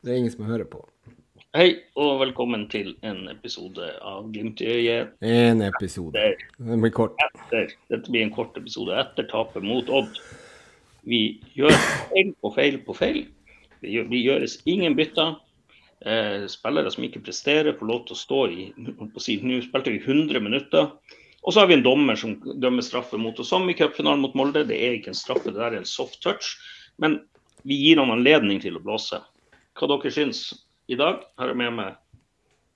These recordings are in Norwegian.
Det er ingen som hører på. Hei, og velkommen til en episode av Glimt i øyet. En episode. Den blir kort. etter, dette blir en kort episode etter tapet mot Odd. Vi gjør feil på feil på feil. Det gjør, det gjøres ingen bytter. Eh, spillere som ikke presterer, får lov til å stå i si, Nå spilte vi 100 minutter. Og så har vi en dommer som dømmer straffe mot oss, som i cupfinalen mot Molde. Det er ikke en straffe, det der er en soft touch. Men vi gir han anledning til å blåse. Hva dere syns i dag? Er jeg med meg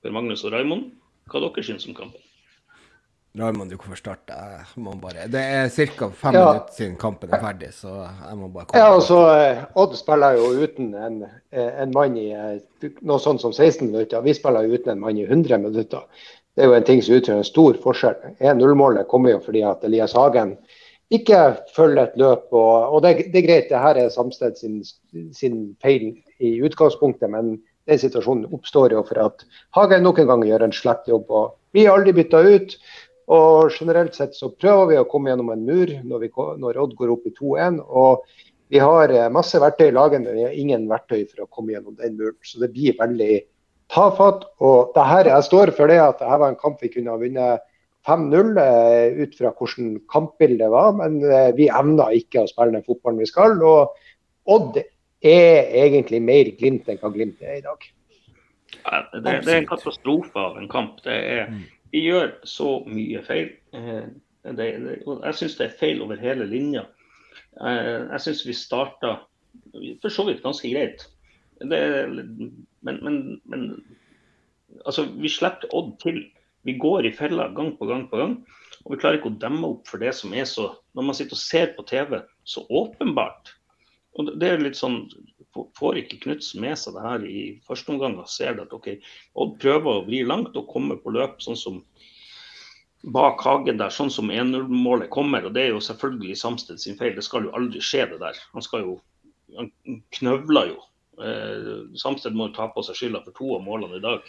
Per Magnus og Raimond. Hva dere syns om kampen? Raymond, du kan få starte. Bare... Det er ca. fem Ja. minutter siden kampen er ferdig, så jeg må bare komme. Ja, altså, eh, Odd spiller jo uten en, eh, en mann i eh, noe sånt som 16 minutter. Vi spiller jo uten en mann i 100 minutter. Det er jo en ting som utgjør en stor forskjell. 1-0-målet kommer jo fordi at Elias Hagen ikke følge et løp. Og, og det, det er greit, det her er Samsted sin, sin feil i utgangspunktet, men den situasjonen oppstår jo for at Hagen nok en gang gjør en slett jobb. og vi har aldri bytta ut. Og generelt sett så prøver vi å komme gjennom en mur når, vi, når Odd går opp i 2-1. og vi har eh, masse verktøy i laget, men vi har ingen verktøy for å komme gjennom den muren. Så det blir veldig tafatt. Og det her, jeg står for det at dette var en kamp vi kunne ha vunnet 5-0 eh, ut fra hvordan kampbildet var, men eh, vi evna ikke å spille den fotballen vi skal. Og Odd er egentlig mer Glimt enn hva Glimt er i dag. Ja, Det, det er en katastrofe av en kamp. Det er, vi gjør så mye feil. Eh, Det, det, jeg syns det er feil over hele linja. Jeg syns vi starta for så vidt ganske greit. Det, men, men, men altså, vi slipper Odd til. Vi går i fella gang på gang på gang. Og vi klarer ikke å demme opp for det som er så Når man sitter og ser på TV, så åpenbart. Og det- det er litt sånn får- ikke Knutsen med seg det her i første omgang og ser at OK, Odd prøver å vri langt og komme på løp sånn som bak Hagen der, sånn som 1-0-målet kommer. Og det er jo selvfølgelig Samsted sin feil. Det skal jo aldri skje, det der. Han skal jo Han knøvler jo. Eh, Samsted må ta på seg skylda for to av målene i dag.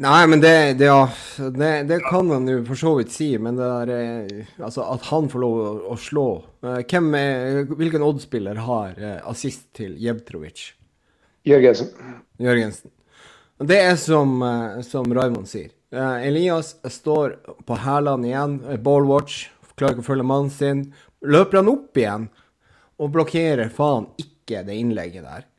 Nei, men det, det, ja, det, det kan man jo for så vidt si, men det der eh, Altså, at han får lov å, å slå eh, Hvem er, Hvilken Odd-spiller har assist til Jevtrovic? Jørgensen. Jørgensen. Det er som, som Raymond sier. Elias står på hælene igjen, ballwatch, klarer ikke å følge mannen sin. Løper han opp igjen og blokkerer faen ikke det innlegget der.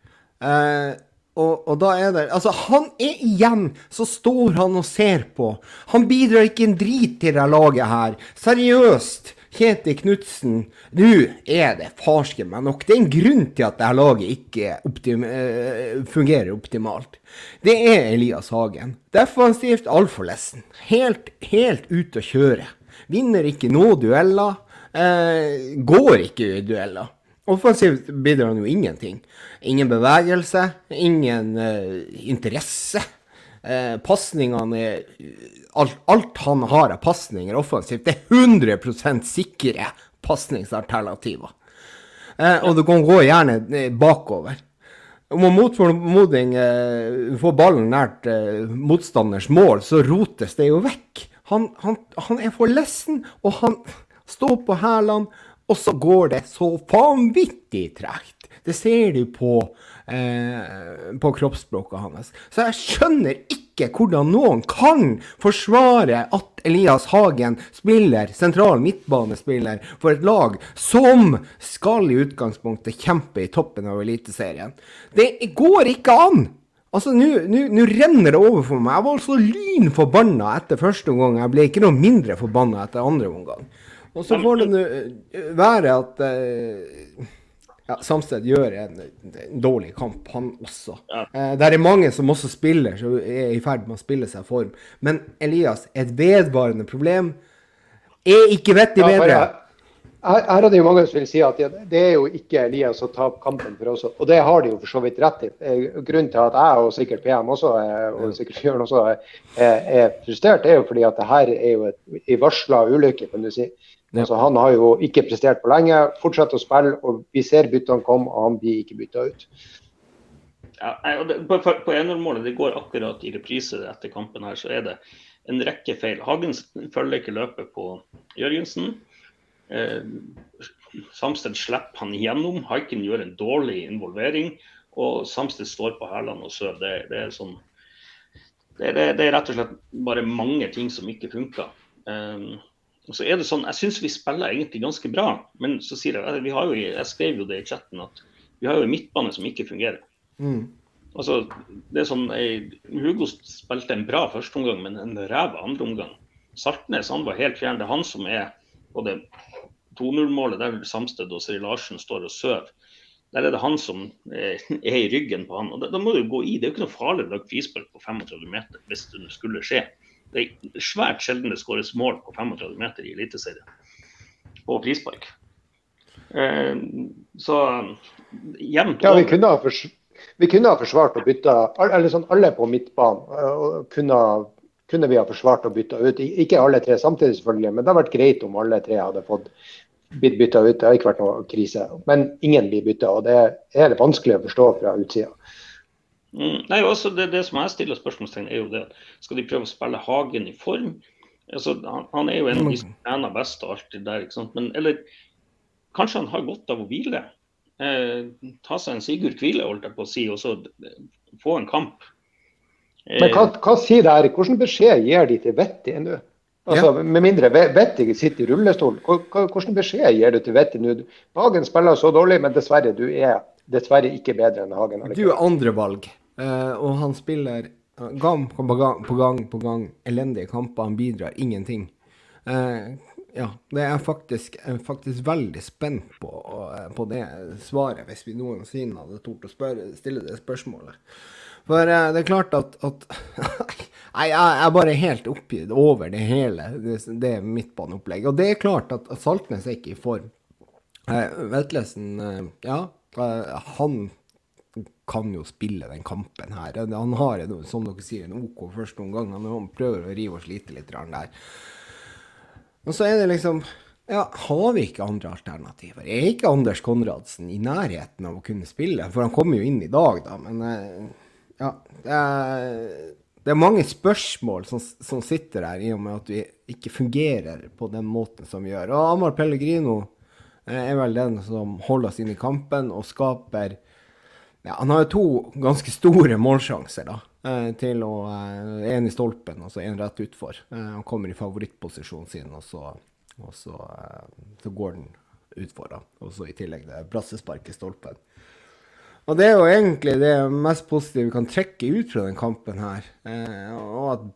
Eh, og, og da er det Altså, han er igjen, så står han og ser på. Han bidrar ikke en drit til det laget her. Seriøst. Kjetil Knutsen, nå er det farske meg nok. Det er en grunn til at dette laget ikke optim eh, fungerer optimalt. Det er Elias Hagen. Defensivt altfor lessen. Helt, helt ute å kjøre. Vinner ikke noen dueller. Eh, går ikke i dueller. Offensivt bidrar han jo ingenting. Ingen bevegelse, ingen uh, interesse. Uh, Pasningene er alt, alt han har av pasninger offensivt, det er 100 sikre pasningsalternativer. Uh, og du kan gå gjerne bakover. Om man mot formodning eh, får ballen nært motstanders mål, så rotes det jo vekk. Han, han, han er for lessen, og han står på hælene, og så går det så vanvittig tregt. Det ser du på, eh, på kroppsspråket hans. Så jeg skjønner ikke hvordan noen kan forsvare at Elias Hagen spiller sentral midtbanespiller for et lag som skal i utgangspunktet kjempe i toppen av Eliteserien. Det går ikke an! Altså, Nå renner det over for meg. Jeg var altså lynforbanna etter første omgang. Jeg ble ikke noe mindre forbanna etter andre omgang. Og så får det nå eh, være at eh, ja, Samsted gjør en, en dårlig kamp, han også. Ja. Eh, der er mange som også spiller, som er i ferd med å spille seg form. Men Elias, et vedvarende problem er ikke vettig Ja, bedre. her, her er det jo mange som vil si at det, er jo ikke Elias som taper kampen for oss. Og det har de jo for så vidt rett i. Eh, Grunnen til at jeg og sikkert PM også, og sikkert Bjørn også, er, er frustrert, er jo fordi at det her er jo et, en varsla ulykke, kan du si. Altså, han har jo ikke prestert på lenge, fortsetter å spille, og vi ser byttene komme, og han blir ikke bytta ut. Ja, det, på på 1-0-målet, det går akkurat i reprise etter kampen her, så er det en rekke feil. Hagen følger ikke løpet på Jørgensen. Eh, Samsted slipper han igjennom. Haiken gjør en dårlig involvering. Og Samsted står på hælene og sover. Det, det, er sånn det, det, det, er rett og slett bare mange ting som ikke funker. Um, og så er det sånn, Jeg syns vi spiller egentlig ganske bra, men så sier jeg vi har jo, jeg skrev jo det i chatten at vi har jo en midtbane som ikke fungerer. Mm. Altså, det er sånn, jeg, Hugo spilte en bra førsteomgang, men en ræva andreomgang. Saltnes han var helt fjern. Det er han som er både 2-0-målet der Samsted og Seri Larsen står og sover. Der er det han som er, i ryggen på han. og Da, da må du gå i. Det er jo ikke noe farlig å lage frispark på 35 meter hvis det skulle skje. Det er svært sjelden det skåres mål på 35 meter i Eliteserien på frispark. Eh, så jevnt ja, vi kunne, ha fors vi kunne ha forsvart og bytta eller sånn, alle på midtbanen. Kunne, kunne, vi ha forsvart og bytta ut. Ikke alle tre samtidig, selvfølgelig, men det hadde vært greit om alle tre hadde fått blitt bytta ut. Det har ikke vært noe krise. Men ingen blir bytta, og det er det vanskelig å forstå fra utsida. Mm, nei, også det, det, som jeg stiller spørsmålstegn er jo det Skal de prøve å spille Hagen i form? Altså, han, han, er jo en av de som trener best og alt det der. ikke sant? Men, eller kanskje han har godt av å hvile? Eh, ta seg en Sigurd Kvile, holdt jeg på å si, og så få en kamp. Eh, Men hva, hva sier det her? Hvilken beskjed gir de til Vetti nå? Altså, ja. Med mindre Vetti sitter i rullestol, hvilken beskjed gir du til Vetti nå? Hagen spiller så dårlig, men dessverre, du er dessverre ikke bedre enn Hagen. Du er andrevalg, uh, og han spiller gang på gang på gang, på gang elendige kamper. Han bidrar ingenting. Uh, ja, det er faktisk, jeg er faktisk veldig spent på, på, det svaret, hvis vi noensinne hadde tort å spørre, stille det spørsmålet. For uh, det er klart at, at Nei, jeg er bare helt oppgitt over det hele, det, det midtbaneopplegget. Og det er klart at, at Saltnes er ikke i form. Uh, Vetlesen, ja, han kan jo spille den kampen her. Han har, som dere sier, en OK først noen omgang. Han prøver å rive og slite litt der. Og så er det liksom ja, Har vi ikke andre alternativer? Er ikke Anders Konradsen i nærheten av å kunne spille? For han kommer jo inn i dag, da. Men eh, ja, det er, det er mange spørsmål som, som, sitter der, i og med at vi ikke fungerer på den måten som vi gjør. Og Amar Pellegrino eh, er vel den som holder oss inn i kampen og skaper ja, Han har to ganske store målsjanser, da. Eh, til å En i stolpen og så en rett utfor. Han kommer i favorittposisjonen sin, og så og så, eh, så går den utfor, da. Og så i tillegg det brassespark i stolpen. Og det er jo egentlig det mest positive vi kan trekke ut fra den kampen her. Eh, og at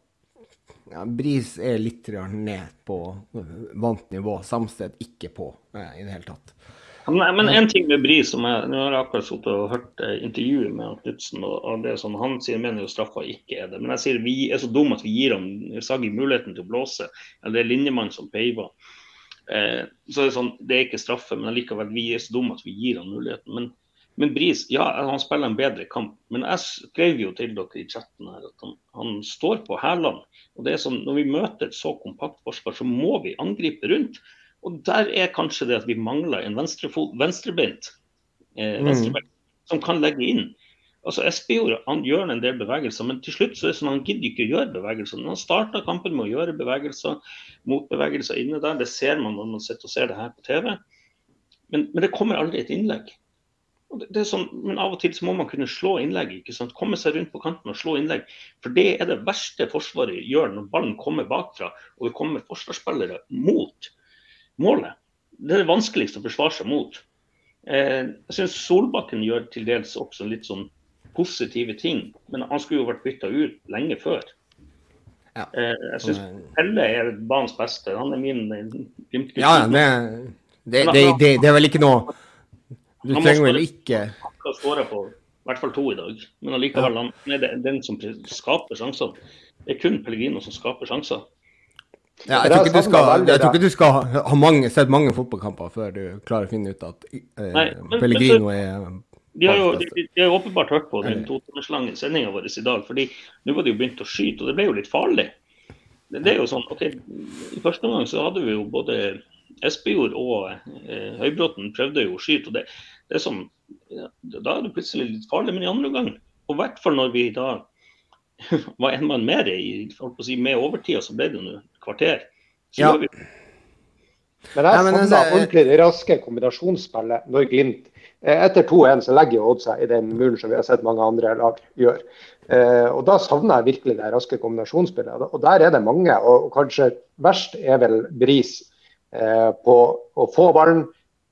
ja, Bris er litt ned på vant nivå. Samsted ikke på eh, i det hele tatt. Men, men en ting med Bri som jeg, Nå har jeg akkurat sittet og hørt eh, intervjuet med Knutsen. og, og det er sånn, Han sier mener jo straffa ikke er det. Men jeg sier vi er så dumme at vi gir ham Sagi muligheten til å blåse. Eller det er linjemann som peiver. Eh, så er det sånn, det er ikke straffe, men likevel vi er så dumme at vi gir ham muligheten. Men, men, Bris ja, han spiller en bedre kamp. Men jeg skrev jo til dere i chatten her at han, han står på hælene. Og det er sånn, Når vi møter et så kompakt forsvar, så må vi angripe rundt. Og der er kanskje det at vi mangler en venstrebeint eh, mm. som kan legge inn. Altså Espejord han gjør en del bevegelser, men til slutt så er det sånn han gidder ikke å gjøre bevegelser. Han starta kampen med å gjøre bevegelser, motbevegelser inne der. Det ser man når man sitter og ser det her på TV. Men, men det kommer aldri et innlegg. Sånn, men av og til så må man kunne slå innlegg. ikke sant? Komme seg rundt på kanten og slå innlegg. For det er det verste Forsvaret gjør når ballen kommer bakfra og det kommer forsvarsspillere mot målet. Det er det vanskeligste å forsvare seg mot. Eh, jeg syns Solbakken gjør til dels også litt sånn positive ting. Men han skulle jo vært bytta ut lenge før. Ja. Eh, jeg syns Pelle er banens beste. Han er min glimt Ja, det, det, det, det, er vel ikke noe Du trenger vel ikke Han har skåre på i hvert fall to i dag. Men allikevel, han er den som skaper sjanser. Det er kun Pellegrino som skaper sjanser. Ja, jeg, tror ikke du skal, jeg tror ikke du skal ha mange, sett mange fotballkamper før du klarer å finne ut at eh, Nei, men, Pellegrino men så, er de har jo de, de har åpenbart hørt på den to timers lange sendinga vår i dag. fordi nå var det jo begynt å skyte, og det ble jo litt farlig. Det, det er jo sånn, ok, I første omgang så hadde vi jo både Espejord og eh, Høybråten prøvde jo å skyte. og det, det er sånn, ja, Da er det plutselig litt farlig, men i andre omgang, og i hvert fall når vi da var en mann mer i, si, med overtida, så ble det jo kvarter. Så ja. vi Men jeg savner altså, ordentlig det raske kombinasjonsspillet når Glimt eh, Etter 2-1 så legger Odd seg i den muren som vi har sett mange andre lag gjøre. Eh, og Da savner jeg virkelig det raske kombinasjonsspillet. Og Der er det mange. og Kanskje verst er vel Bris eh, på å få ballen,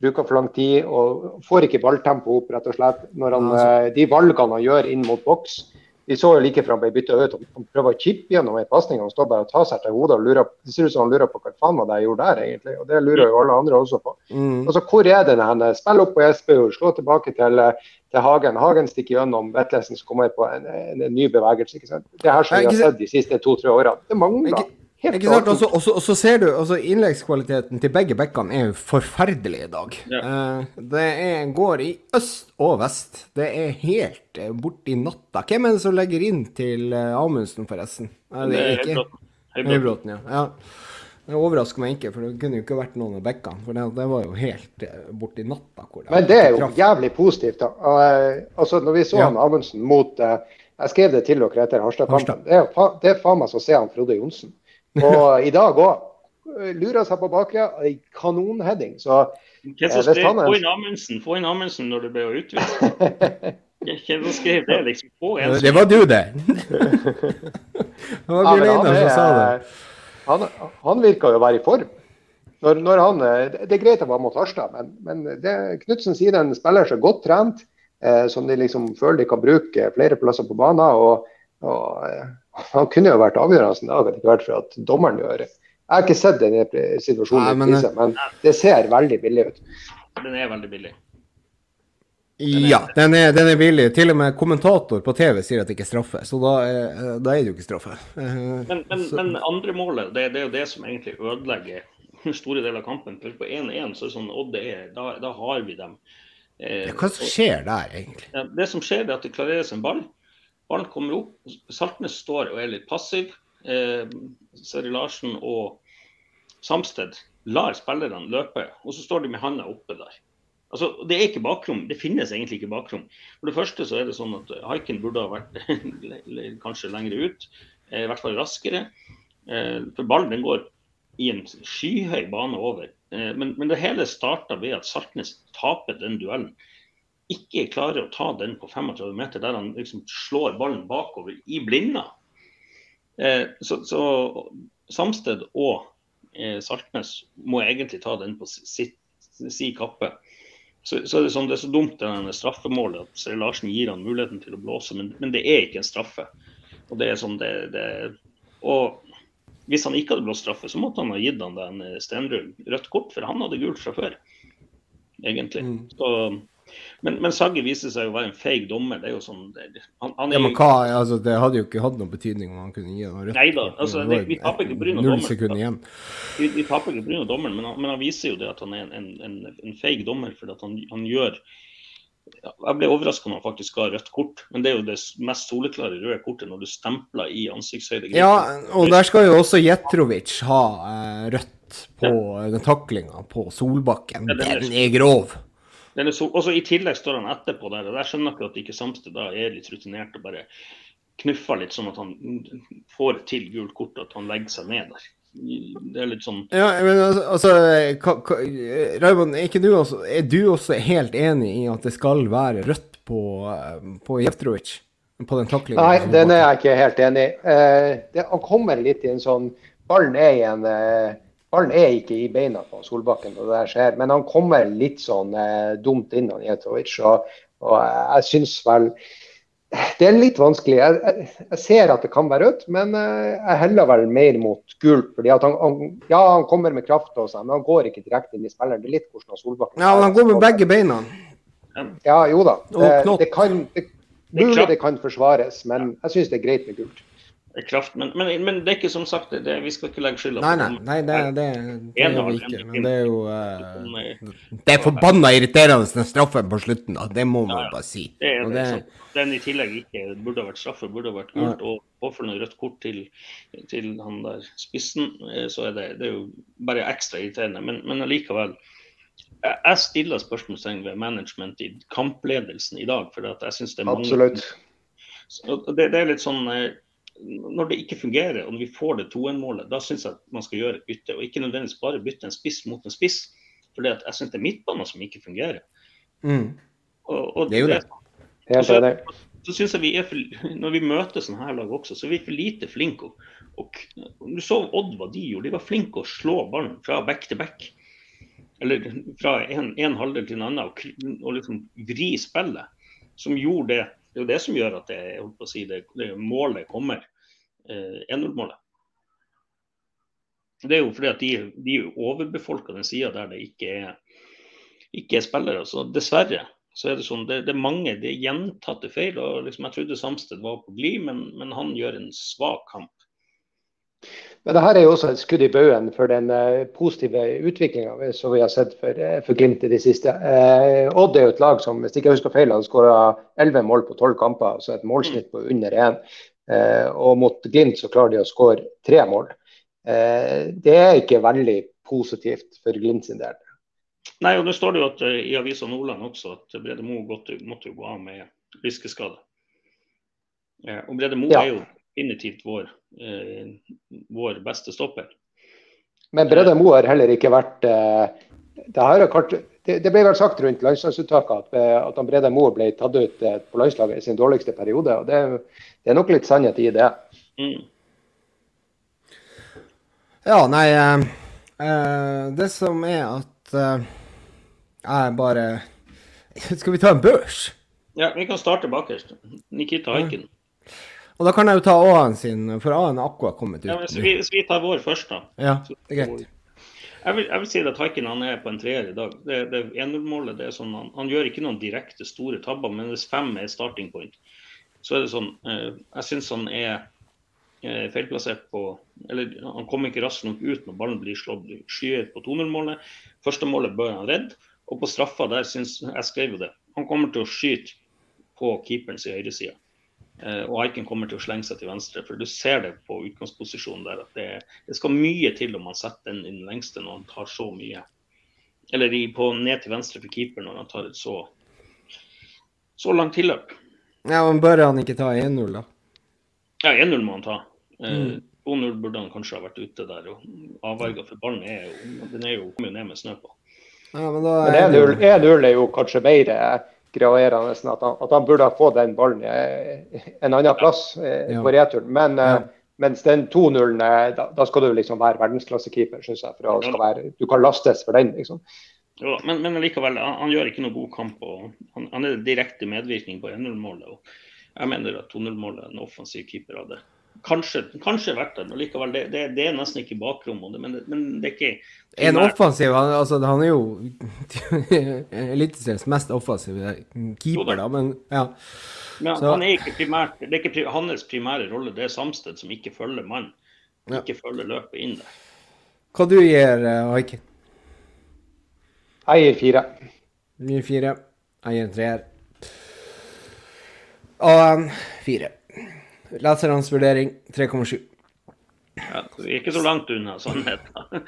bruker for lang tid og får ikke balltempo opp, rett og slett. Når han, altså. De valgene han gjør inn mot boks, vi så jo like før han ble bytta ut. Han prøver å chippe gjennom en pasning. Han står bare og tar seg til hodet og lurer Det ser ut som han lurer på hva faen var det jeg gjorde der, egentlig. Og det lurer jo alle andre også på. Mm. Altså, Hvor er den henne? Spill opp på Espejord, slå tilbake til, til Hagen. Hagen stikker gjennom Vetlesen, som kommer på en, en, en, ny bevegelse. ikke sant? Det her som vi har sett de siste to-tre årene. Det mangler. Helt ikke sant? Og så, ser du altså Innleggskvaliteten til begge bekkene er jo forferdelig i dag. Ja. Uh, det er, går i øst og vest. Det er helt uh, borti natta. Hvem er det som legger inn til uh, Amundsen, forresten? Er det er ikke Høybråten. Ja. ja. Det overrasker meg ikke, for det kunne jo ikke vært noen av bekkene. For det, det, var jo helt borti natta. Det Men det er jo kraft. jævlig positivt, da. altså, når vi så ja. han Amundsen mot Jeg skrev det til dere etter Harstad-kampen. Det, det er faen meg så å se han Frode Johnsen. Og i dag òg. Lurer seg på baksida. Kanonheading. Så Hvem som skrev 'få inn Amundsen', få inn Amundsen når du ble utvist? Hvem skrev det? liksom på en Det var du, det. det var Bjørn Einar som sa det. Han, han virka jo å være i form. Når, når han, det er greit å være mot Harstad, men, men Knutsen sier den spiller er godt trent, eh, som de liksom føler de kan bruke flere plasser på banen. og, og eh, han kunne jo vært avgjørende i dag, hadde ikke vært for at dommeren gjør det. Jeg har ikke sett denne situasjonen, Nei, men, prisen, men det ser veldig billig ut. Den er veldig billig. Den ja, den er, den er, billig. Til og med kommentator på TV sier at det ikke er straffe, så da er, da er det jo ikke straffe. Men, men, men andre målet, det, det, er jo det som egentlig ødelegger store deler av kampen. For på 1-1 så er det sånn Odd er, da, da har vi dem. Eh, hva som skjer der, egentlig? Det som skjer, er at det klareres en ball. Ballen kommer opp. Saltnes står og er litt passiv. Eh, Seri Larsen og Samsted lar spillerne løpe, og så står de med handa oppe der. Altså, Det er ikke bakrom. Det finnes egentlig ikke bakrom. For det første så er det sånn at haiken burde ha vært kanskje lengre ut, eh, i hvert fall raskere. Eh, for ballen den går i en skyhøy bane over. Eh, men, men, det hele starta ved at Saltnes taper den duellen ikke klarer å ta den på 35 meter, der han liksom slår ballen bakover i blinda. Eh, så, så, Samsted og eh, Saltnes må egentlig ta den på sitt, si kappe. Så, så, er det, sånn, det er så dumt det straffemålet at Seri Larsen gir han muligheten til å blåse, men, men, det er ikke en straffe. Og det er sånn det, det og hvis han ikke hadde blåst straffe, så måtte han ha gitt han den Stenrud rødt kort, for han hadde gult fra før, egentlig. Mm. Så men, men Sagge viser seg å være en feig dommer. Det er jo sånn han, han er ja, men hva, altså, Det hadde jo ikke hatt noen betydning om han kunne gi noe rødt. Nei da, altså, det, vi taper ikke pga. dommeren. Vi, vi taper ikke pga. dommeren, men han, men han, viser jo det at han er en, en, en feig dommer. For at han, han gjør jeg ble overraska når han faktisk ga rødt kort, men det er jo det mest soleklare røde kortet når du stempler i ansiktshøyde. Ja, og der skal jo også Jetrovic ha eh, rødt på ja. den taklinga på Solbakken. Ja, den er grov. Så, også I tillegg står han etterpå der. og Der skjønner jeg at ikke Samsted da er litt rutinert og bare knuffer litt, sånn at han får til gult kort, at han legger seg ned der. Det er litt sånn Ja, men altså, altså Raymond, er, du også, er du også helt enig i at det skal være rødt på, på Jeftrovic? På den taklingen? Nei, den er jeg ikke helt enig i. Uh, han kommer litt i en sånn Ballen er i en eh, Ballen er ikke i beina på Solbakken, når det der skjer, men han kommer litt sånn eh, dumt inn, han Jetovic. Og, og jeg syns vel Det er litt vanskelig. Jeg, jeg, jeg, ser at det kan være rødt, men eh, jeg heller vel mer mot gult. fordi at han, han, Ja, han kommer med kraft, også, men han går ikke direkte inn i spilleren. Det er litt hvordan Solbakken Ja, men han går med begge beina. Ja, jo da. Det, det kan, det, mulig det kan forsvares, men jeg syns det er greit med gult kraft. Men, men, men, det er ikke som sagt det, Vi skal ikke legge skylda på Nei, nei, det, det, det gjør vi ikke. Men det er jo uh, Det er forbanna irriterende den straffen på slutten, da. Det må man ja, bare si. Det er det, det, den i tillegg ikke burde ha vært straffe, burde ha vært gult. Ja. Og påfølgende rødt kort til, til, han der spissen, eh, så er det, det er jo bare ekstra irriterende. Men, men allikevel. Jeg stiller spørsmålstegn ved management i kampledelsen i dag. for jeg synes det er mange... Absolutt. Det, det, er litt sånn eh, når det ikke fungerer, og når vi får det 2-1-målet, da syns jeg at man skal gjøre et bytte. Og ikke nødvendigvis bare bytte en spiss mot en spiss. For jeg syns det er midtbanen som ikke fungerer. Mm. Og, og Det er jo det. Helt så- enig. så synes jeg vi er for, Når vi møter sånne her lag også, så er vi for lite flinke. Og, og Du så Odd hva de gjorde. De var flinke å slå ballen fra back til back. Eller fra en, en halvdel til en annen, og, og liksom vri spillet. Som gjorde det. Det er jo det som gjør at det, jeg holdt på å si, det, det målet kommer. Eh, 1-0-målet. Det er jo fordi at de, de overbefolker den sida der det ikke er, ikke er spillere. Så dessverre så er det sånn, det, det er mange det er gjentatte feil. og liksom Jeg trodde Samsted var på glid, men, men han gjør en svak kamp. Men dette er jo også et skudd i baugen for den eh, positive utviklinga som vi har sett for, eh, for Glimt i det siste. Eh, Odd er jo et lag som hvis ikke jeg husker feil, har skåra 11 mål på 12 kamper, altså et målsnitt på under 1. Eh, og mot Glimt så klarer de å skåre tre mål. Eh, det er ikke veldig positivt for Glimt sin del. Nei, og det står det jo at eh, i Avisa Nordland også at Brede Moe måtte, jo gå av med lyskeskade. Eh, og Brede Moe Ja. er jo definitivt vår, vår beste stopper. Men Brede Moe har heller ikke vært eh, det, her det, det ble vel sagt rundt landslagsuttaket at, eh, at Brede Moe ble tatt ut eh, på landslaget i sin dårligste periode. og Det, det er nok litt sannhet i det. Mm. Ja, nei eh, eh, Det som er at eh, jeg bare Skal vi ta en børs? Ja, Vi kan starte bakerst. Nikita Haikin. Og da kan jeg jo ta A-en sin, for A-en er akkurat kommet ut. Ja, men så vi, så vi tar vår først, da. Ja, det er greit. Jeg vil, jeg vil si at Haikin han er på en treer i dag. Det, det 1-0-målet det er sånn, han, han gjør ikke noen direkte store tabber, men hvis fem er starting point, så er det sånn eh, Jeg syns han er eh, feilplassert på Eller han kommer ikke raskt nok ut når ballen blir slått skyet på 2-0-målet. Første målet bør han redde. Og på straffa der syns Jeg skrev jo det. Han kommer til å skyte på keeperens høyreside. Eh, og Aiken kommer til å slenge seg til venstre. For du ser det på utgangsposisjonen der at det, det skal mye til om han setter den i den lengste når han tar så mye. Eller i, på, ned til venstre for keeper når han tar et så, så langt tilløp. Ja, men bør han ikke ta 1-0, da? Ja, 1-0 må han ta. Eh, Mm. 2-0 burde han kanskje ha vært ute der og avverga, for ballen er jo, den er jo kommet ned med snø på. Ja, men da er 1-0 1-0 er jo kanskje mer eh, graverende at han, at han burde ha fått den ballen eh, en annen plass eh, Ja. på returen. Men eh, Ja. mens den 2-0-en, da, da skal du liksom være verdensklassekeeper, syns jeg. For skal være, du kan lastes for den, liksom. Jo, men, men likevel, han, han gjør ikke noe god kamp. Han, han er direkte medvirkning på 1-0-målet. Jeg mener at 2-0-målet en offensiv keeper hadde kanskje, kanskje vært der. Men likevel, det, det, det er nesten ikke bakrommet. Men, det- men det er ikke En offensiv han, altså, han er jo Eliteseriens mest offensive keeper, da, men ja. Men han er ikke primært, det er ikke hans primære rolle, det er Samsted som ikke følger mann. Ja. Ikke følger løpet inn der. Hva du gir uh, Haiken? Jeg gir fire. Du gir fire. Jeg gir en treer. A1 fire. Lesernes vurdering 3,7. Ja, vi er ikke så langt unna sannheten.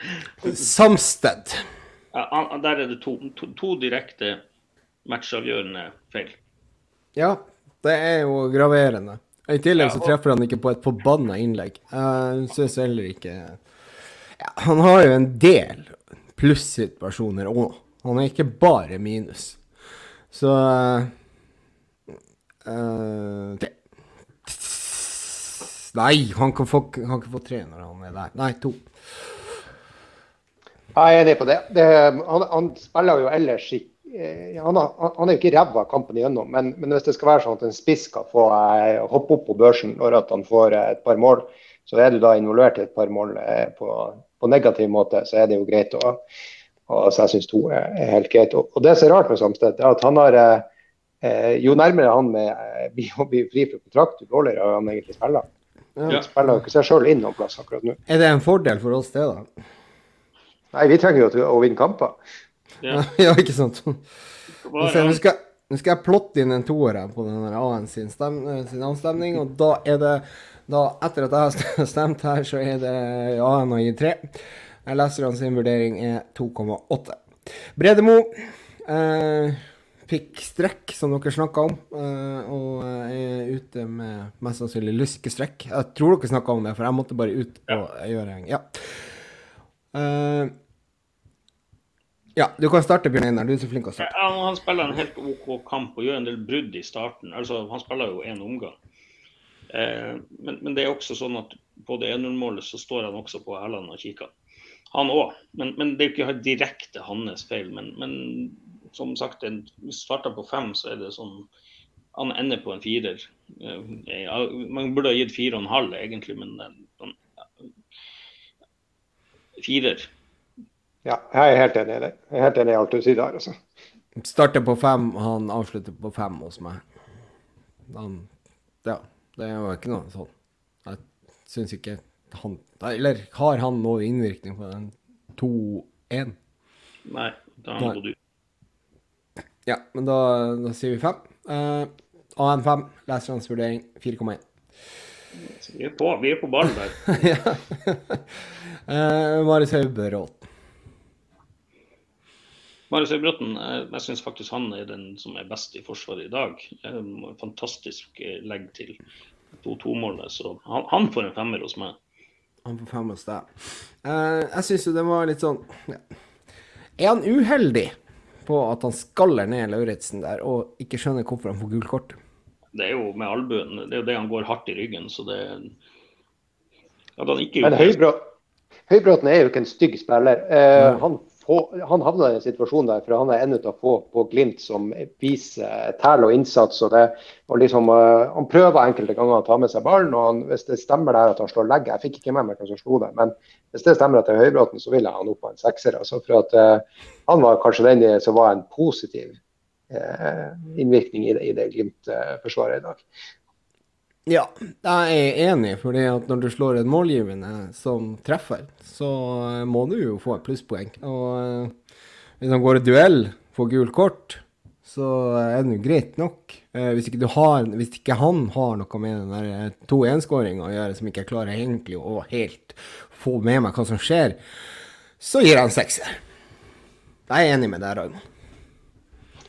Samsted. Ja, der er det to, to, to direkte matchavgjørende feil. Ja, det er jo graverende. I tillegg så treffer han ikke på et forbanna innlegg. Jeg syns heller ikke ja, Han har jo en del plussituasjoner òg. Han er ikke bare minus. Så uh, eh, det. Nei, han kan, få, han kan få tre når han er der. Nei, to. Jeg er enig på det. det han, han spiller jo ellers ikke eh, han, han er jo ikke ræva kampen igjennom, men, men hvis det skal være sånn at en spiss skal få eh, hoppe opp på børsen når at han får eh, et par mål, så er du da involvert i et par mål eh, på, på negativ måte, så er det jo greit. å og, så jeg syns to er, er helt greit. Og, og det som er rart med Samstedt, er at han har eh, eh, Jo nærmere han med, blir å bli fri fra kontrakt, jo dårligere han egentlig spiller. Ja. De spiller jo ikke seg sjøl inn noen plass akkurat nå. Er det en fordel for oss, det, da? Nei, vi trenger jo å vinne kamper. Ja. ja, ikke sant? Nå skal, nå skal, jeg plotte inn en toer her på den AN sin, stem, sin avstemning, og da er det da, Etter at jeg har stemt her, så er det AN og å gi tre. Jeg leser han sin vurdering er 2,8. Bredemo, eh, fikk strekk, som dere snakka om, uh, og er ute med mest sannsynlig lyskestrekk. Jeg tror dere snakka om det, for jeg måtte bare ut og ja. gjøre en Ja. Uh, ja, du kan starte, Bjørn Einar. Du er så flink å starte. Ja, han spiller en helt OK kamp og gjør en del brudd i starten. Altså, Han spiller jo én omgang. Eh, men, men, det er også sånn at på det 1-0-målet så står han også på Erland og kikker. Han òg. Men, men, det er jo ikke direkte hans feil. Men, men som sagt, hvis vi starter på fem, så er det sånn Han ender på en firer. Eh, man burde ha gitt fire og en halv, egentlig, men sånn, firer. Ja, jeg er helt enig i det. Jeg er helt enig i alt du sier der. altså. Starter på fem, han avslutter på fem hos meg. Han, ja, det var ikke noe sånn. Jeg syns ikke han Eller har han noe innvirkning på den 2-1? Nei, da har han gått ut. Ja, men da, da sier vi fem. Uh, AN5, lesernes vurdering 4,1. Vi er på, vi er på ballen der. ja. uh, Marius Haubråten. Marius Høybråten, jeg syns faktisk han er den som er best i Forsvaret i dag. Fantastisk eh, legg til 2-2-målet. Så han, han, får en femmer hos meg. Han får fem hos deg. Uh, jeg syns jo det var litt sånn ja. Er han uheldig på at han skaller ned Lauritzen der, og ikke skjønner hvorfor han får gult kort? Det er jo med albuen. Det er jo det han går hardt i ryggen, så det Men Høybråten er jo ikke en stygg spiller. Uh, han få, han havna i en situasjon der, for han er en av få på Glimt som viser tæl og innsats. og, det, og liksom, uh, Han prøver enkelte ganger å ta med seg ballen. og han, Hvis det stemmer der at han slår legget Jeg fikk ikke med meg hvem som slo det, men hvis det stemmer at det er Høybråten, så vil jeg han opp på en sekser. Altså, for at uh, Han var kanskje den som var en positiv uh, innvirkning i det, det Glimt-forsvaret i dag. Ja, jeg er enig, fordi at når du slår en målgivende som treffer, så eh, må du jo få et plusspoeng. Og eh, hvis han går i duell, får gult kort, så er det jo greit nok. Eh, hvis ikke, har, hvis ikke, han har noe med den der 2-1-skåringa å gjøre, som ikke jeg klarer egentlig å helt få med meg hva som skjer, så gir han sekser. Jeg er enig med deg, Raymond.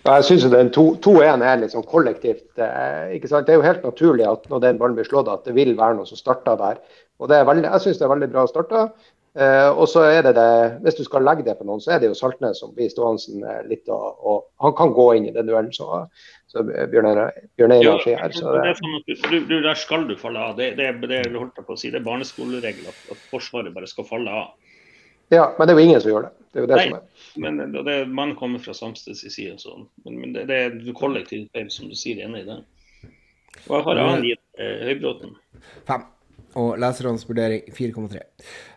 Ja, jeg syns 2-1 er litt sånn kollektivt. Eh, ikke sant? Det er jo helt naturlig at når den ballen blir slått, at det vil være noe som starter der. Og det er veldig, Jeg syns det er veldig bra starta. Eh, og så er det det, Hvis du skal legge det på noen, så er det jo Saltnes som blir stående eh, litt. Og, og, han kan gå inn i den duellen, så, så Bjørn Einar sier her. Så det, sånn du, du, der skal du falle av. Det, det, det, holdt jeg på å si, det er barneskoleregel at, at Forsvaret bare skal falle av. Ja, men det er jo ingen som gjør det. Det er jo det Nei, som er. Men det, man kommer fra Samsteds side, Sånn. Men, men det, det, er kollektivt feil, som du sier, enig i det. Og jeg har han gitt eh, Høybråten? Fem. Og lesernes vurdering 4,3.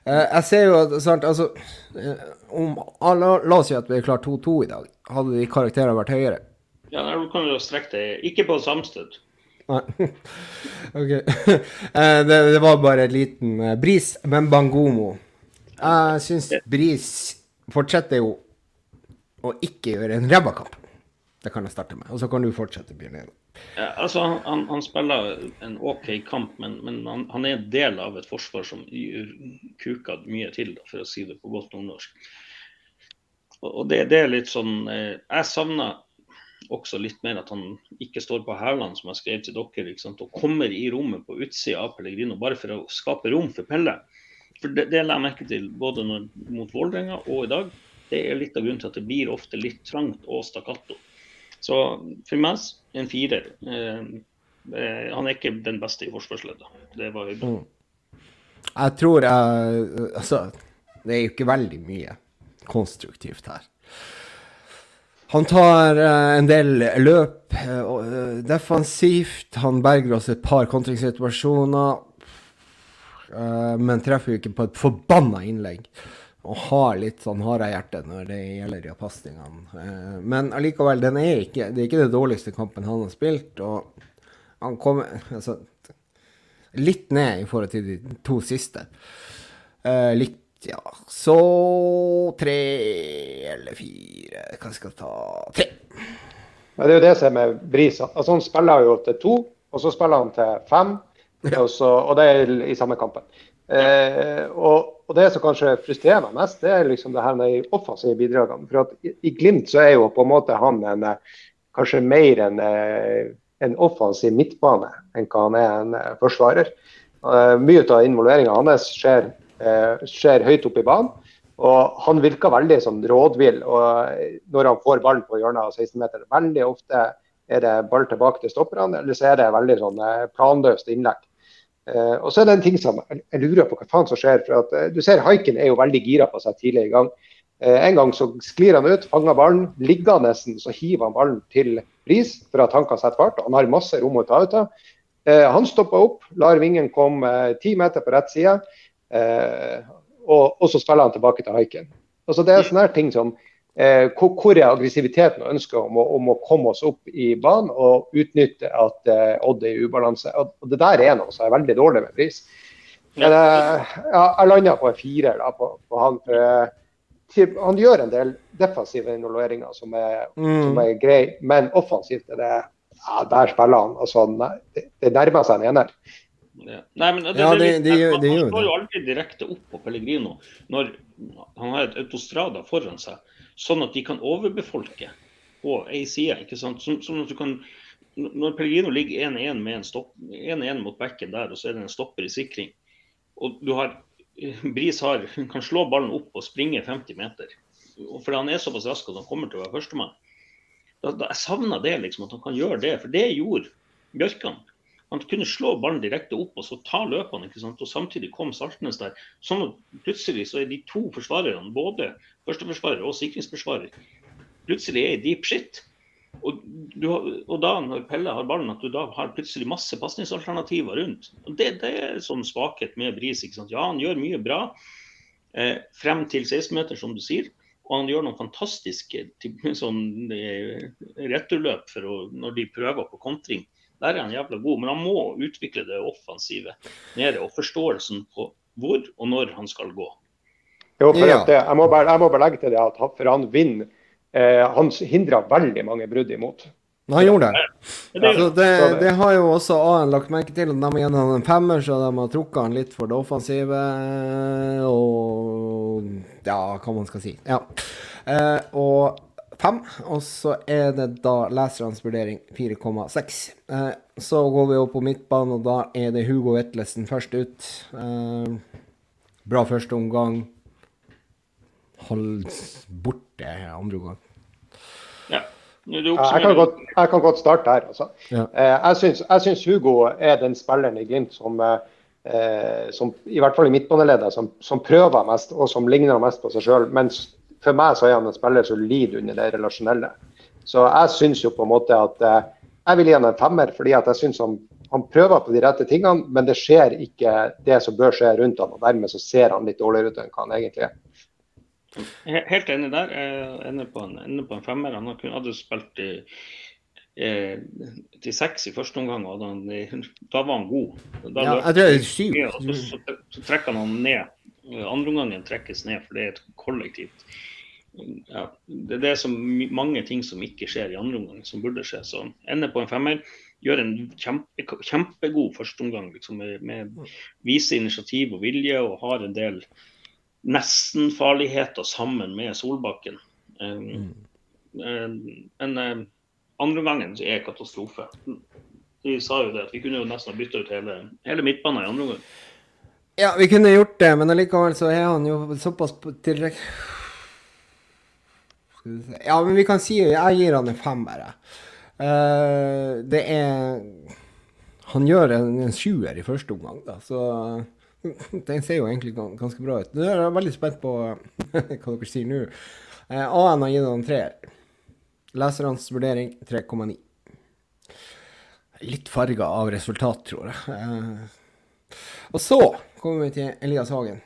Eh, jeg ser jo at sant, altså, eh, om, la, la, oss si at vi er klart 2-2 i dag. Hadde de karakterene vært høyere? Ja, da kan du strekke det. Ikke på Samsted. Nei. OK. Eh, det, det, var bare en liten bris. Men Bangomo jeg syns Bris fortsetter jo å ikke gjøre en ræva kamp. Det kan jeg starte med. Og så kan du fortsette, Bjørn Ja, altså, han, han, spiller en OK kamp, men, men han, han, er del av et forsvar som kuker mye til, da, for å si det på godt nordnorsk. Og det, det, er litt sånn eh, Jeg savner også litt mer at han ikke står på hælene, som jeg skrev til dere, og kommer i rommet på utsida av Pellegrino bare for å skape rom for Pelle. For det, det la jeg merke til både når, mot Vålerenga og i dag. Det er litt av grunnen til at det blir ofte litt trangt og stakkato. Så for meg en firer. Eh, eh, han er ikke den beste i forsvarsleddet. Det var bra. Mm. Jeg tror jeg Altså, det er jo ikke veldig mye konstruktivt her. Han tar uh, en del løp uh, defensivt. Han berger oss et par kontringssituasjoner. Men treffer jo ikke på et forbanna innlegg. Og har litt sånn harehjerte når det gjelder de pasningene. Uh, men allikevel, den er ikke, det er ikke den dårligste kampen han har spilt. Og han kommer altså, litt ned i forhold til de to siste. Uh, litt, ja Så tre eller fire Hva skal jeg ta? Tre. Ja, det er jo det som er med Bris. Altså, han spiller jo til to, og så spiller han til fem. Og, så, og, det er i samme kampen. Eh, og, og, det som kanskje frustrerer meg mest, det er liksom det her med de offensive bidragene. For at i, Glimt så er jo på en måte han en, kanskje mer en, en offensiv midtbane enn hva han er en forsvarer. Mye av involveringa hans skjer, skjer høyt oppe i banen. Og Han virker veldig sånn rådvill når han får ballen på hjørnet av 16-meteren. Veldig ofte er det ball tilbake til stopperne, eller så er det veldig sånn planløst innlegg. Uh, og så er det en ting som jeg lurer på hva faen som skjer. for at uh, Du ser Haiken er jo veldig gira på seg tidlig i gang. Uh, en gang så sklir han ut, fanger ballen. ligger nesten, så hiver han ballen til Bris for at han kan sette fart. Han har masse rom å ta ut av. han stopper opp, lar vingen komme ti meter på rett side, og, og, så spiller han tilbake til Haiken. Altså, det er sånne ting som Eh, hvor er aggressiviteten og ønsket om, om, å komme oss opp i banen og utnytte at eh, Odd er i ubalanse. Og, og Det der er noe som er veldig dårlig med pris. Men eh, ja, jeg landa på en firer da, på, på han. For, eh, han gjør en del defensive involveringer som er, mm. som er grei, men offensivt er det ja, Der spiller han. Altså, det, det nærmer seg en ener. Ja. Nei, men det, ja, det, det, det, det, Han står jo aldri direkte opp på Pellegrino når han har et autostrada foran seg sånn at de kan overbefolke på ei side. ikke sant? Sånn, sånn at du kan, Når Pellegrino ligger 1-1 med en stopp, 1-1 mot bekken der, og så er det en stopper i sikring, og du har Bris har, kan slå ballen opp og springe 50 meter. For han er såpass rask at han kommer til å være førstemann. Da, da, jeg savner det, liksom, at han kan gjøre det. For det gjorde Bjørkan. Han kunne slå ballen direkte opp og så ta løpene. ikke sant? Og Samtidig kom Saltnes der. Sånn at plutselig så er de to forsvarerne, både førsteforsvarer og sikringsforsvarer, plutselig er i deep shit. Og, du, og, da når Pelle har ballen, at du da har plutselig masse pasningsalternativer rundt. Og det, det, er sånn svakhet med Bris. ikke sant? Ja, han gjør mye bra eh, frem til 16-meter, som du sier. Og han gjør noen fantastiske sånn, eh, returløp å, når de prøver på kontring. Der er han jævla god, men han må utvikle det offensive nede og forståelsen på hvor og når han skal gå. Jo, for ja. det, jeg, må bare, jeg, må bare, legge til det at for han vinner eh, Han hindrer veldig mange brudd imot. Han gjorde det. Ja. Så det, det, har jo også A-en lagt merke til. De har gitt han en femmer, så de har trukket han litt for det offensive. Og ja, hva man skal si. Ja. Eh, og fem. Og så er det da lesernes vurdering 4,6. Eh, så går vi opp på midtbanen, og da er det Hugo Vetlesen først ut. Eh, bra første omgang. Hold borte andre omgang. Ja. Jeg kan, godt, jeg kan, godt, starte her. Altså. Ja. Eh, jeg syns Hugo er den spilleren i Glimt som, eh, som i hvert fall i midtbaneleddet, som, som, prøver mest og som ligner mest på seg sjøl. Mens for meg så er han en spiller som lider under det relasjonelle. Så jeg syns jo på en måte at eh, jeg vil gi han en femmer, fordi at jeg syns han, han, prøver på de rette tingene, men det skjer ikke det som bør skje rundt han, og Dermed så ser han litt dårligere ut enn hva han egentlig er. Helt enig der. Jeg ender på en, ender på en femmer. Han hadde spilt i, eh, til seks i første omgang, og da, da var han god. Da ja, jeg tror det er syv. Så, så, så, trekker han han ned. Andre omgangen trekkes ned, for det er et kollektivt ja, det, det, er mange ting som ikke skjer i andre omgang, som burde skje. Så ender på en femmer. Gjør en kjempe, kjempegod førsteomgang. Liksom, med, med viser initiativ og vilje og har en del nesten-farligheter sammen med Solbakken. Um, um, men um, andre gangen er katastrofe. De sa jo det at vi kunne jo nesten ha bytta ut hele, hele midtbanen i andre omgang. Ja, vi kunne gjort det, men allikevel så er han jo såpass tilrekkelig ja, men vi kan si jeg gir han en femmer. Uh, det er Han gjør en, en sjuer i første omgang, da, så den ser jo egentlig ganske bra ut. Jeg er veldig spent på hva dere sier nå. Uh, AN har gitt han treer. Lesernes vurdering 3,9. Litt farga av resultat, tror jeg. Uh, og så kommer vi til Elias Hagen.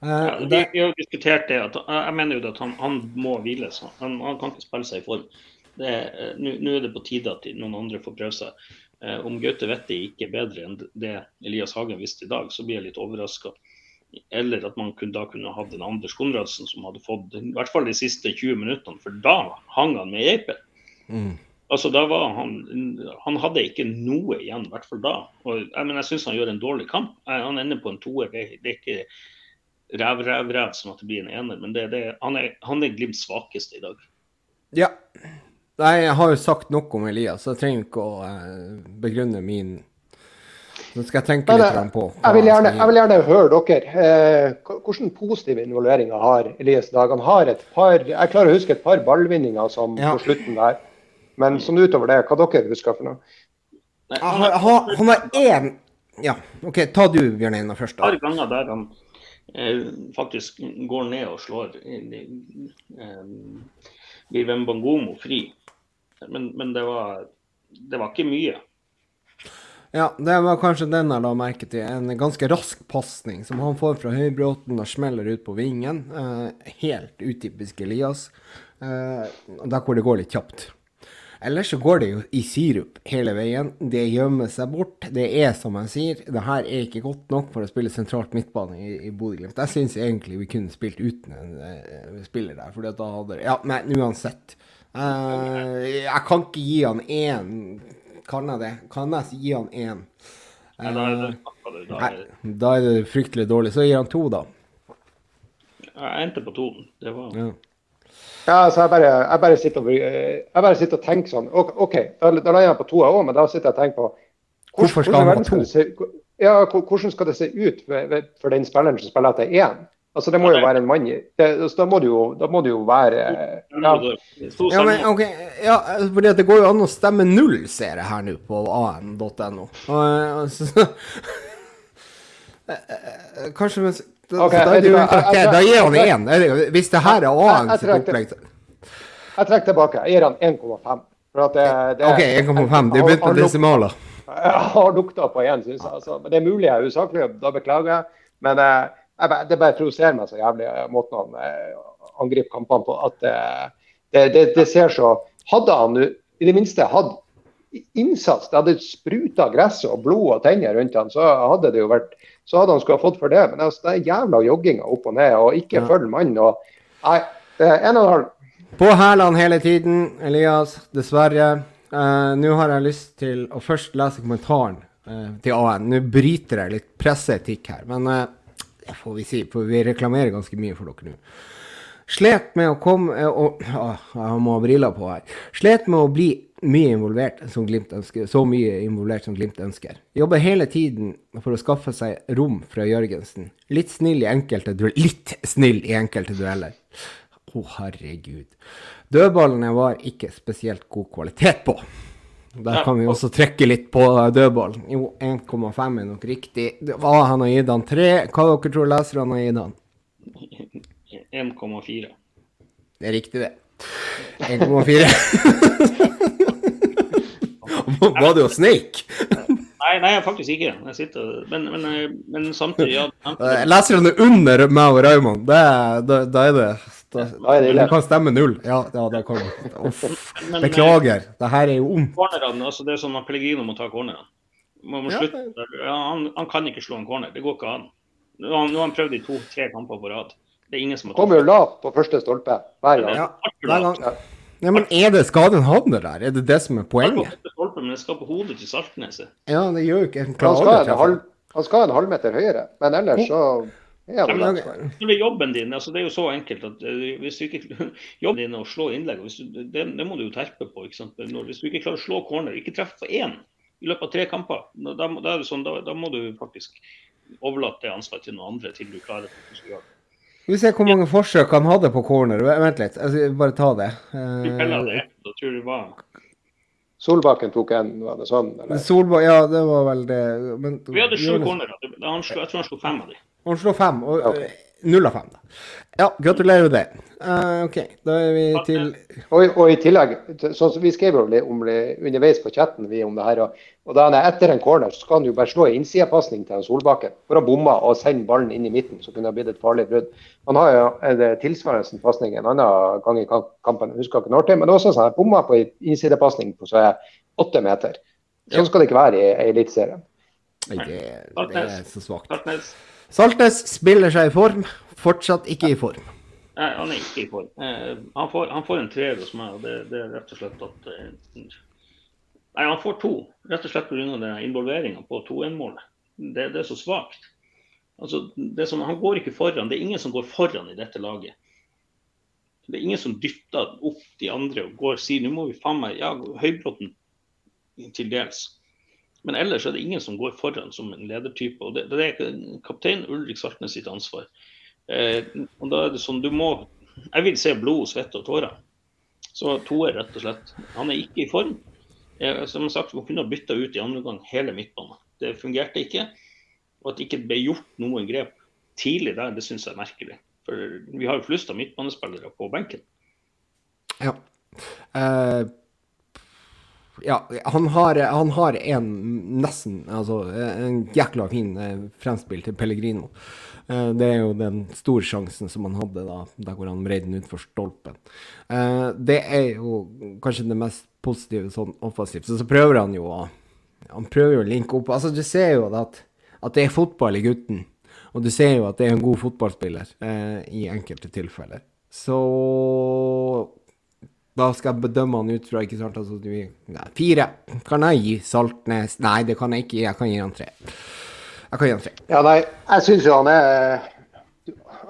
Ja, vi, vi, har diskutert det. at Jeg mener jo at han, han må hviles. Han, han, kan ikke spille seg i form. Eh, nå er det på tide at noen andre får prøve seg. Om Gaute Vetti ikke er bedre enn det Elias Hagen visste i dag, så blir jeg litt overraska. Eller at man kunne, da kunne hatt en Anders Konradsen som hadde fått i hvert fall de siste 20 minuttene, for da hang han med geipen. Mm. Altså, da var han, han hadde ikke noe igjen, i hvert fall da. Og, jeg, men jeg syns han gjør en dårlig kamp. Han ender på en toer. Det, det er ikke ræv, ræv, ræv, sånn at det blir en ener. Men det, det, han, er, han er Glimts svakeste i dag. Ja. Nei, jeg har jo sagt nok om Elias, så jeg trenger ikke å uh, begrunne min Nå skal jeg tenke litt Nei, på Jeg vil, gjerne, jeg vil gjerne høre dere. Eh, hvordan positive involveringer har Elias i dag? Han har et par Jeg klarer å huske et par ballvinninger som Ja. på slutten der. Men sånn utover det, hva dere husker for noe? Nei, Han han har- han- én Ja, OK, ta du, Bjørn Einar, først. et par da. ganger der han eh, faktisk går ned og slår eh, Bangomo fri. Men, men det, var, det var ikke mye. Ja, det var kanskje den jeg la merke til. En ganske rask pasning som han får fra Høybråten og smeller ut på vingen. Eh, helt utypisk Elias. Eh, der hvor det går litt kjapt. Ellers så går det jo i sirup hele veien. Det gjemmer seg bort. Det er som jeg sier, det her er ikke godt nok for å spille sentralt midtbane i, i Bodø-Glimt. Jeg syns egentlig vi kunne spilt uten en uh, spiller der, for da hadde Ja, men uansett. Uh, jeg kan ikke gi han én Kan jeg det? Kan jeg gi han én? Nei, da, da, da, da, Nei, da er det fryktelig dårlig. Så gir han to, da. jeg endte på to. Det var Ja. Ja, altså jeg, bare, jeg, bare sitter og, eh, jeg bare sitter og tenker sånn OK, da, da lander jeg på to, jeg òg, men da sitter jeg og tenker på Hvorfor skal hvordan han ha to? se, ja, hvordan skal det se ut for, for den spilleren som spiller etter én? Altså, det må jo være en mann i det, altså, da, må det jo, da må det jo være ja, Ja, men ok, ja, fordi at det går jo an å stemme null, ser jeg her nå på an.no. Og, og så- Eh, eh, Kanskje mens da, Ok, da, du gir han én. Hvis det her er annet opplegg Jeg trekker tilbake. Jeg gir han 1,5. For at det, det, OK, 1,5. Det er begynt på desimaler. Jeg har lukta på én, syns jeg. Altså. Men det er mulig jeg er usaklig, da beklager jeg. Men eh, jeg, det bare provoserer meg så jævlig eh, måten han eh, angriper kampene på. At eh, det, det, det ser så Hadde han nå i det minste hatt innsats, det hadde spruta gress og blod og tenner rundt han, så hadde det jo vært så hadde han skulle ha fått for det. Men altså, det er jævla jogginga opp og ned, og ikke Ja. følg mannen. og Nei, det er en og en halv. På hælene hele tiden, Elias. Dessverre. Uh, Nå har jeg lyst til å først lese kommentaren uh, til AN. Nå bryter jeg litt presseetikk her, men uh, det får vi si, for vi reklamerer ganske mye for dere nå. Slet med å komme og, å, Jeg må ha briller på her. Slet med å bli mye involvert som Glimt ønsker, så mye involvert som Glimt ønsker. Jobber hele tiden for å skaffe seg rom fra Jørgensen. Litt snill i enkelte dueller. Litt snill i enkelte dueller. Å, herregud. Dødballene var ikke spesielt god kvalitet på. Der kan vi også trekke litt på dødballen. Jo, 1,5 er nok riktig. Hva han har gitt han 3. Hva dere tror leserne har gitt han? 1,4. Det er riktig, det. 1,4. Var det jo Snake? Nei, nei, faktisk ikke. Jeg sitter, men, men, eh, men samtidig ja, Leser Leserne under meg og Raymond, da, da er det da, Da er det ille. Du kan stemme null. Ja, ja det kan du. Uff. Beklager. Det her er jo. Cornerene, altså det er sånn at Pellegrino må ta cornerne. Ja, han, han kan ikke slå en corner. Det går ikke an. Nå har han, han prøvd i to-tre kamper på rad. Det er ingen som har Kommer jo lavt på første stolpe hver gang. Ja, hver gang. Nei, men er det skaden havner der? Er det det som er poenget? Stolpen, men det skal på hodet til Saltneset. Ja, det gjør jo ikke en klar han skal en halvmeter høyere, men ellers så Ja, men- Det er jobben din. altså Det er jo så enkelt at eh, hvis du ikke Jobben din er å slå innlegg. du, det, det må du jo terpe på. ikke sant? Når, hvis du ikke klarer å slå corner, ikke treffe på én i løpet av tre kamper, da, da, da er det sånn, da, da må du faktisk overlate det ansvaret til noen andre til du klarer det. Skal vi se hvor mange forsøk han hadde på corner. Vent litt, jeg bare ta det. Eh, tror jeg det var Solbakken tok en, var det sånn? Eller? Solberg, ja, det var vel det. Men, Vi hadde sju cornerer. Jeg tror han slo fem av dem. Han slår fem. Og, Ja. Null av fem, da. Ja, gratulerer med det. Uh, OK, da er vi til Og, og i tillegg, sånn som vi skrev om det underveis på chatten vi om det her, og, og da han er etter en corner, så skal han jo bare slå en innsidepasning til en Solbakken. For å bomme og sende ballen inn i midten, så kunne det blitt et farlig brudd. Han har jo en eh, tilsvarende pasning en annen gang i kampen, jeg husker ikke når til, men det er også sånn at han bomma på en innsidepasning på så er åtte meter. Sånn skal det ikke være i, i Eliteserien. Det, det er så svakt. Saltnes spiller seg i form. Fortsatt ikke i form. Nei, han er ikke i form. Eh, han, får, han får en treer hos meg, og det, det er rett og slett at eh, Nei, han får to. Rett og slett pga. involveringa på 2-1-målet. Det, det er så svakt. Altså, sånn, han går ikke foran. Det er ingen som går foran i dette laget. Det er ingen som dytter opp de andre og går og sier nå må vi faen meg Ja, Høybråten til dels. Men ellers er det ingen som går foran som en ledertype. og Det, det er kaptein Ulrik Saltnes sitt ansvar. Eh, og da er det sånn, du må Jeg vil se blod, svette og tårer. Så toer, rett og slett. Han er ikke i form. Jeg, som sagt, Man kunne ha bytta ut i andre omgang hele midtbanen. Det fungerte ikke. Og at det ikke ble gjort noen grep tidlig der, det syns jeg er merkelig. For vi har jo flust av midtbanespillere på benken. Ja. Uh, ja, han har, han har, en nesten Altså en jækla fin uh, fremspill til Pellegrino. Uh, det er jo den store sjansen som han hadde da, der hvor han vreide den utfor stolpen. det er jo kanskje det mest positive sånn offensivt. Så, så prøver han jo å Han prøver jo å linke opp Altså, du ser jo at, at det er fotball i gutten. Og du ser jo at det er en god fotballspiller eh, i enkelte tilfeller. Så da skal jeg bedømme han ut fra ikke sant, altså, nei, Fire. Kan jeg gi Saltnes Nei, det kan jeg ikke. Jeg kan gi han tre. Jeg kan gi han tre. Ja, nei, jeg syns jo han er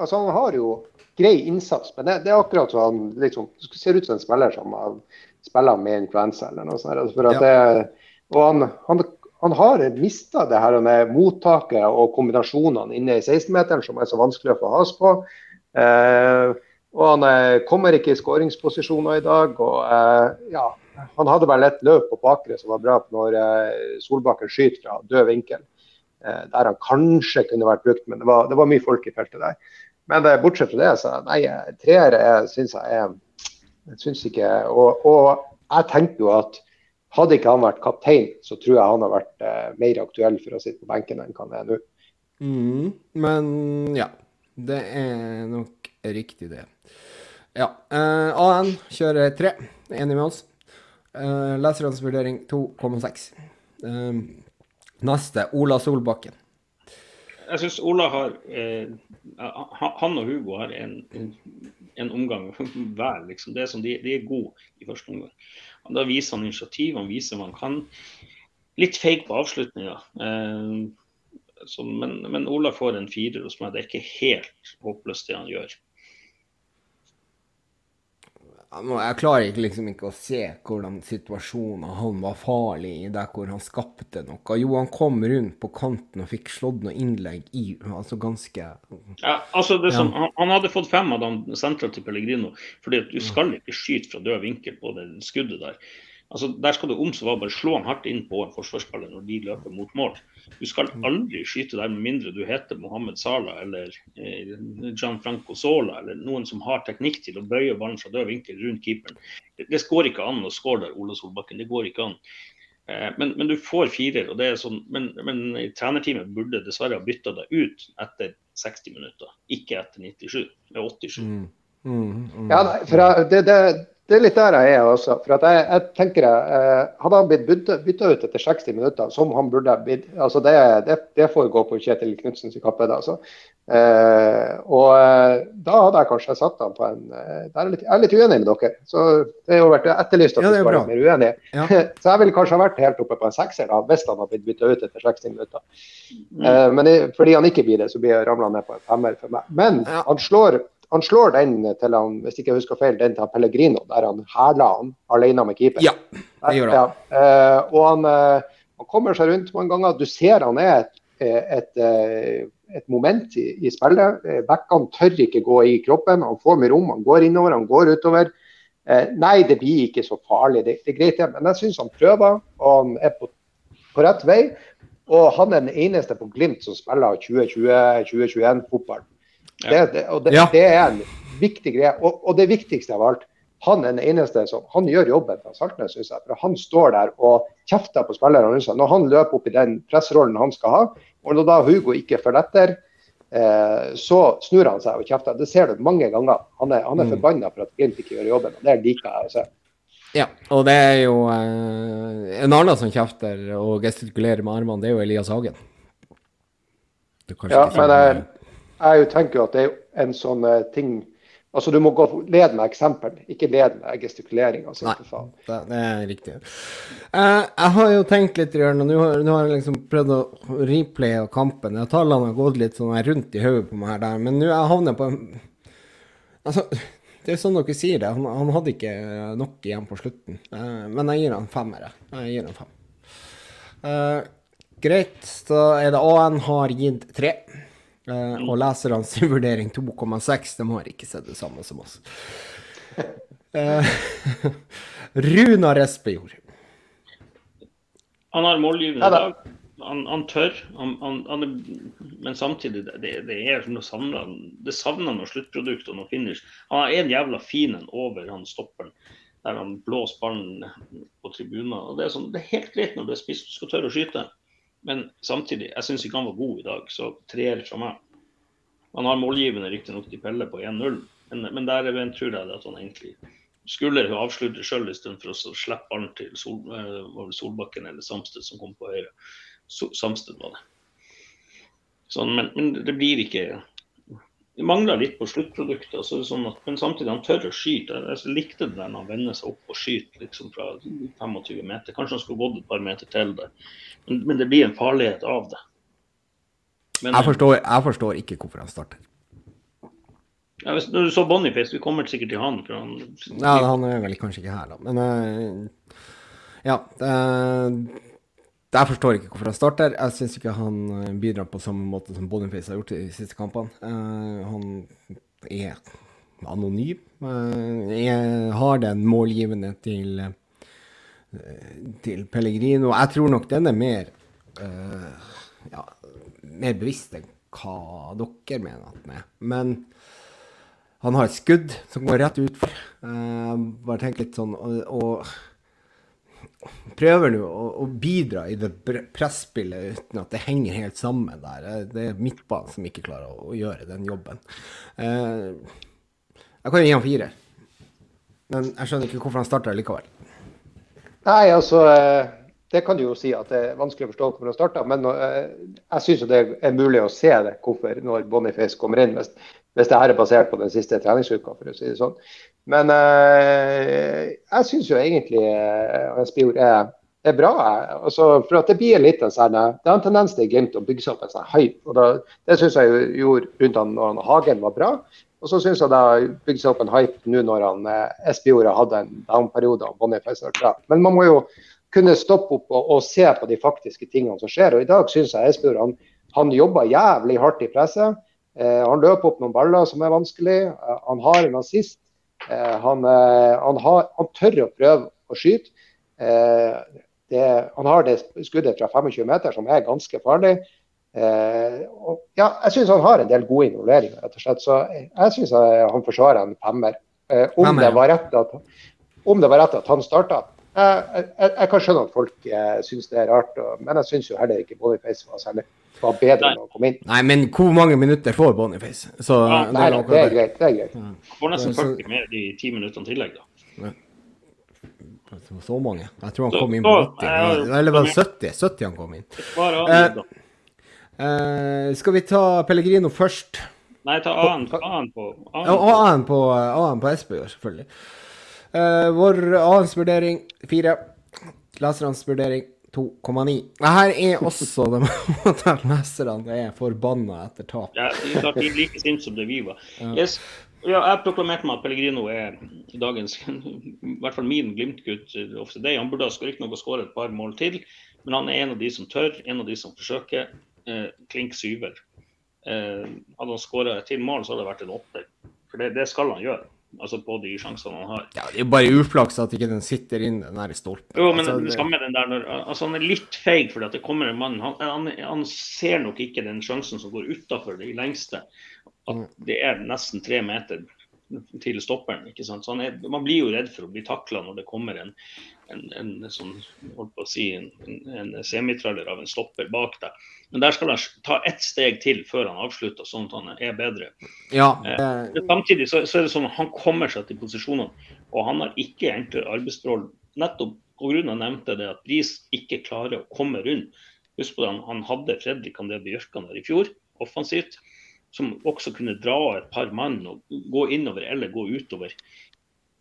Altså, han har jo grei innsats, men det, det er akkurat som han liksom ser ut som en spiller som spiller med influensa eller noe sånt. Altså, for at ja. det, og han, han han har mista det her med mottaket og kombinasjonene inne i 16-meteren, som er så vanskelig å få has på. Eh, og han eh, kommer ikke i skåringsposisjoner i dag. og eh, ja, Han hadde vel et løp på bakre som var bra når eh, Solbakken skyter fra død vinkel. Der han kanskje kunne vært brukt, men det var, det var mye folk i feltet der. Men bortsett fra det, så nei, treere syns jeg er jeg synes ikke, og, og jeg tenkte jo at hadde ikke han vært kaptein, så tror jeg han har vært mer aktuell for å sitte på benken enn han er nå. Mm, men ja, det er nok riktig, det. Ja. Uh, AN kjører tre. Enig med oss. Uh, lesernes vurdering 2,6. Uh, neste, Ola Solbakken. Jeg syns Ola har eh, Han og Hugo har en, en, omgang hver, liksom. Det er som de, de er gode i første omgang. Da viser han initiativ, han viser hva han kan. Litt feig på avslutninga. Eh, men, men, Ola får en firer hos meg. Det er ikke helt håpløst det han gjør jeg klarer liksom ikke å se hvordan situasjonen han var farlig i der hvor han skapte noe. Jo, han kom rundt på kanten og fikk slått noe innlegg i altså ganske ja, altså det som, ja. han, han, hadde fått fem av dem sentralt til Pellegrino, fordi at du skal ikke skyte fra død vinkel på det skuddet der. Altså, Der skal det om så var bare slå han hardt inn på en forsvarsspiller når de løper mot mål. Du skal mm. aldri skyte der med mindre du heter Mohammed Salah eller eh, Gianfranco Sola eller noen som har teknikk til å bøye ballen fra død vinkel rundt keeperen. Det, det går ikke an å skåre der, Ole Solbakken. Det går ikke an. Eh, men, men, du får firer. og det er sånn, Men, men trenerteamet burde dessverre ha bytta deg ut etter 60 minutter, ikke etter 97. Eller 87. Mm. Mm, mm. Ja, nei, for det, det det er litt der jeg er også. for jeg, jeg, tenker eh, Hadde han blitt bytta ut etter 60 minutter, som han burde blitt altså det, det, det, får gå på Kjetil Knutsens kappe. Da, altså. eh, og eh, da hadde jeg kanskje satt han på en eh, der er litt, Jeg er litt uenig med dere. så Det har jo vært etterlyst at ja, vi skal være mer uenige. Ja. så jeg ville kanskje ha vært helt oppe på en sekser da, hvis han hadde blitt bytta ut etter 60 minutter. Mm. Eh, men fordi han ikke blir det, så blir jeg ramla ned på en femmer for meg. Men ja. han slår han slår den til han, hvis ikke jeg husker feil, den til Pellegrino, der han hæla han alene med keeper. Ja, det gjør han. Ja. Uh, og han, uh, han, kommer seg rundt mange ganger. Du ser han er et, et, eh, et moment i, i spillet. Bekkene tør ikke gå i kroppen. Han får mye rom, han går innover, han går utover. Uh, nei, det blir ikke så farlig. Det, det er greit, det. Men jeg syns han prøver, og han er på, på rett vei. Og han er den eneste på Glimt som spiller 2020-2021-fotball. Det, det, og det, ja. det, er en viktig greie. Og, og, det viktigste av alt, han er den eneste som han gjør jobben til Saltnes, syns jeg. For han står der og kjefter på spillerne rundt seg. Når han løper opp i den pressrollen han skal ha, og når da Hugo ikke følger etter, eh, så snur han seg og kjefter. Det ser du mange ganger. Han er, han er mm. forbanna for at Glimt ikke gjør jobben. og Det liker jeg å se. Ja, og det er jo eh, En annen som kjefter og gestikulerer med armene, det er jo Elias Hagen. ja, men jeg, jeg tenker jo at det er en sånn uh, ting Altså, Du må gå lede med eksempel, ikke lede med gestikulering. Altså, Nei, det, det, er riktig. Uh, jeg har jo tenkt litt, og nå har, nå har jeg liksom prøvd å replaye kampen. Tallene har gått litt sånn rundt i hodet på meg her, der, men nå jeg havnet på en Altså, det er sånn dere sier det. Han, han hadde ikke nok igjen på slutten. Uh, men jeg gir han femmer. Jeg gir han fem. Uh, greit, så er det AN har gitt tre. Uh, og hans vurdering 2,6. De har ikke sett det samme som oss. Runar Espejord. Han har målgivende dag han, han, tør, han, han, men samtidig det, det er noe savner, det savner noe sluttprodukt og noe finish. Han har en jævla fin en over han stopperen, der han blåser ballen på tribunen. og det er, sånn, det er helt greit når du er spiss, du skal tørre å skyte. Men samtidig, jeg syns ikke han var god i dag, så treer fra meg. Han har målgivende riktignok til Pelle på 1-0, men, men der tror jeg at han egentlig skulle avslutte sjøl for å slippe ballen til Sol, uh, Solbakken eller Samsted som kom på høyre. Samsted var det. Sånn, men, men, det blir ikke Det mangler litt på sluttproduktet. Altså, sånn at, men samtidig, han tør å skyte. Jeg, likte det der når han vender seg opp og skyter liksom, fra 25 meter. Kanskje han skulle gått et par meter til der. Men, men det blir en farlighet av det. Men, jeg, forstår, jeg, forstår, ikke hvorfor han starter. Ja, hvis, når du så Boniface, vi kommer sikkert til han. han ja, han er vel kanskje ikke her, da. Men uh, ja. Uh, jeg forstår ikke hvorfor han starter. Jeg syns ikke han eh, bidrar på samme måte som Boniface har gjort i de siste kampene. Uh, han er anonym. Uh, jeg har den målgivende til, uh, til Pellegrino. Jeg tror nok den er mer, ja, mer bevisst enn hva dere mener at den er. Men han har et skudd som går rett utfor. bare tenk litt sånn og, og prøver nå å, å, bidra i det presspillet uten at det henger helt sammen der. Eh, det er midtbanen som ikke klarer å, å gjøre den jobben. Eh, jeg kan jo gi han fire, men jeg skjønner ikke hvorfor han starter likevel. Nei, altså eh, Det kan du jo si at det er vanskelig å forstå hvorfor han starter, men eh, jeg syns det er mulig å se det hvorfor når Boniface kommer inn, hvis, hvis det her er basert på den siste treningsuka, for å si det sånn. Men uh, jeg syns jo egentlig uh, Espejord er, er, bra. Altså, for at det blir litt en sånn Det har en tendens til Glimt å bygge seg opp en sånn hype. og da, Det syns jeg gjorde rundt han når han, Hagen var bra. Og så syns jeg det har bygd seg opp en hype nå når han uh, Espejord har hatt en down-periode og Boniface bra. Men man må jo kunne stoppe opp og, og, se på de faktiske tingene som skjer. Og i dag syns jeg Espejord han, han jobber jævlig hardt i presset. Eh, han løper opp noen baller som er vanskelig. Eh, han har en assist. Eh, han, eh, han, har, han, tør å prøve å skyte. Eh, det, han har det skuddet fra 25 meter som er ganske farlig. Og, ja, jeg syns han har en del gode involveringer, rett og slett. Så jeg syns han forsvarer en femmer. Om det, var rett at, om det var rett at han starta, jeg, jeg, jeg, kan skjønne at folk eh, syns det er rart, og, men jeg syns jo heller ikke Boniface var særlig var bedre enn å komme inn. Nei, men hvor mange minutter får Boniface? Så, ja, nei, det, er, det, er greit. det er greit. Ja. Får nesten 40 med de ti minuttene tillegg, da. Ja. Så mange. Jeg tror han kom inn på 80. Eller var det 70? 70 han kom inn. Eh, eh, skal vi ta Pellegrino først? Nei, ta A-en på A-en på, A på, på Espejord, selvfølgelig. Eh, vår annens vurdering fire. Lesernes vurdering 2,9. Her er også det med at leserne er forbanna etter tap. Ja, de er like sinte som det vi var. Yes. Ja, jeg proklamerte meg at Pellegrino er dagens, i hvert fall min Glimt-gutt day. Han burde riktignok skåret et par mål til, men han er en av de som tør, en av de som forsøker. Eh, klink syver. Eh, hadde han skåra et til mål, så hadde det vært en åtter. For det, det skal han gjøre altså på de sjansene han har. Ja, Det er jo bare uflaks at ikke den sitter inn den der stolpen. Jo, men altså, det samme den der når, altså Han er litt feig fordi at det kommer en mann. Han, han, han ser nok ikke den sjansen som går utafor det lengste. At det er nesten tre meter til stopperen. ikke sant? Så er, Man blir jo redd for å bli takla når det kommer en, en, en, sånn, holdt på å si, en, en semitraller av en stopper bak deg. Men der skal han ta ett steg til før han avslutter, sånn at han er bedre. Ja. Eh, samtidig så, så, er det sånn at han kommer seg til posisjonene, og han har ikke enklere arbeidsforhold. Nettopp pga. nevnte det at Bris ikke klarer å komme rundt. Husk på det, han, han hadde Fredrik André Bjørkan der i fjor, offensivt, som også kunne dra et par mann og gå innover eller gå utover.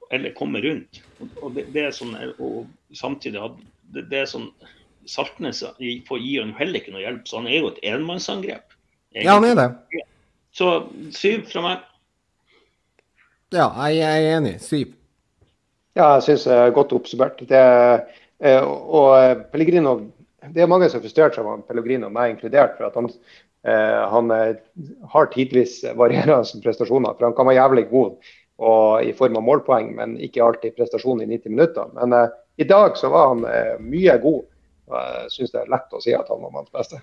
Eller komme rundt. Og, det, det er sånn, og samtidig hadde det, det er sånn Saltnes gir han heller ikke noe hjelp, så han er jo et enmannsangrep. Ja, han er det. Så syv fra meg. Ja, jeg er enig. Syv. Ja, jeg syns det er godt oppsummert. Det, eh, og eh, Pellegrino Det er mange som er frustrert seg over Pellegrino, meg inkludert. for at han, eh, han har tidvis varierende prestasjoner. for Han kan være jævlig god og, i form av målpoeng, men ikke alltid prestasjon i 90 minutter. Men eh, i dag så var han eh, mye god. og Jeg syns det er lett å si at han var manns beste.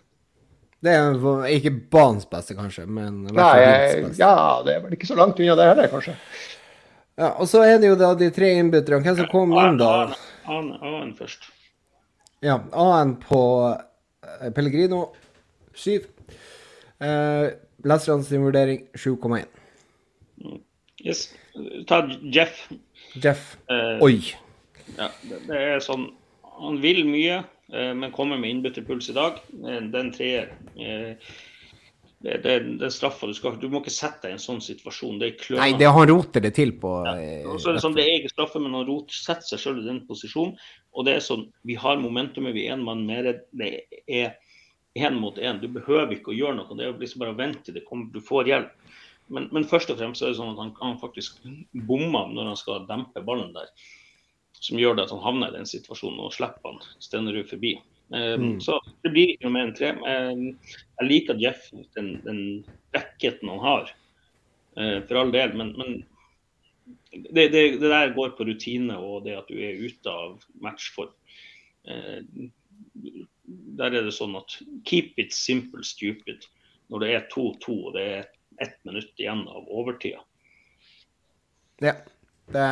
Det er ikke banens beste, kanskje, men Nei, ja, det er vel ikke så langt unna det heller, kanskje. Ja, og så er det jo da de tre innbytterne. Hvem som kom inn da? A-en først. Ja, A-en på eh, Pellegrino 7. Eh, sin vurdering 7,1. Yes. Ta Jeff. Jeff. Eh, Oi. Ja, det, det, er sånn Han vil mye, eh, men kommer med innbytterpuls i dag. Eh, den treer. Eh, det, det, det straffa du skal Du må ikke sette deg i en sånn situasjon. Det er klønete. Nei, det, han roter det til på ja. Og så er Det sånn, det er ikke straffe, men han roter, setter seg selv i den posisjonen. Og det er sånn, Vi har momentumet, vi er en mann mer. Det er én mot én. Du behøver ikke å gjøre noe. Det er liksom bare å vente til det kommer, du får hjelp. Men, men, først og fremst er det sånn at han, han faktisk bomma når han skal dempe ballen der. Som gjør det at han havner i den situasjonen og slipper han Stenerud forbi. Eh, mm. Så det blir ikke noe mer enn tre. Eh, jeg liker Jeff, den, den racketen han har, eh, for all del. Men, men det, det, det, der går på rutine og det at du er ute av matchform. Uh, der er det sånn at keep it simple stupid. Når det er 2-2 og det er ett minutt igjen av overtida. Ja. Det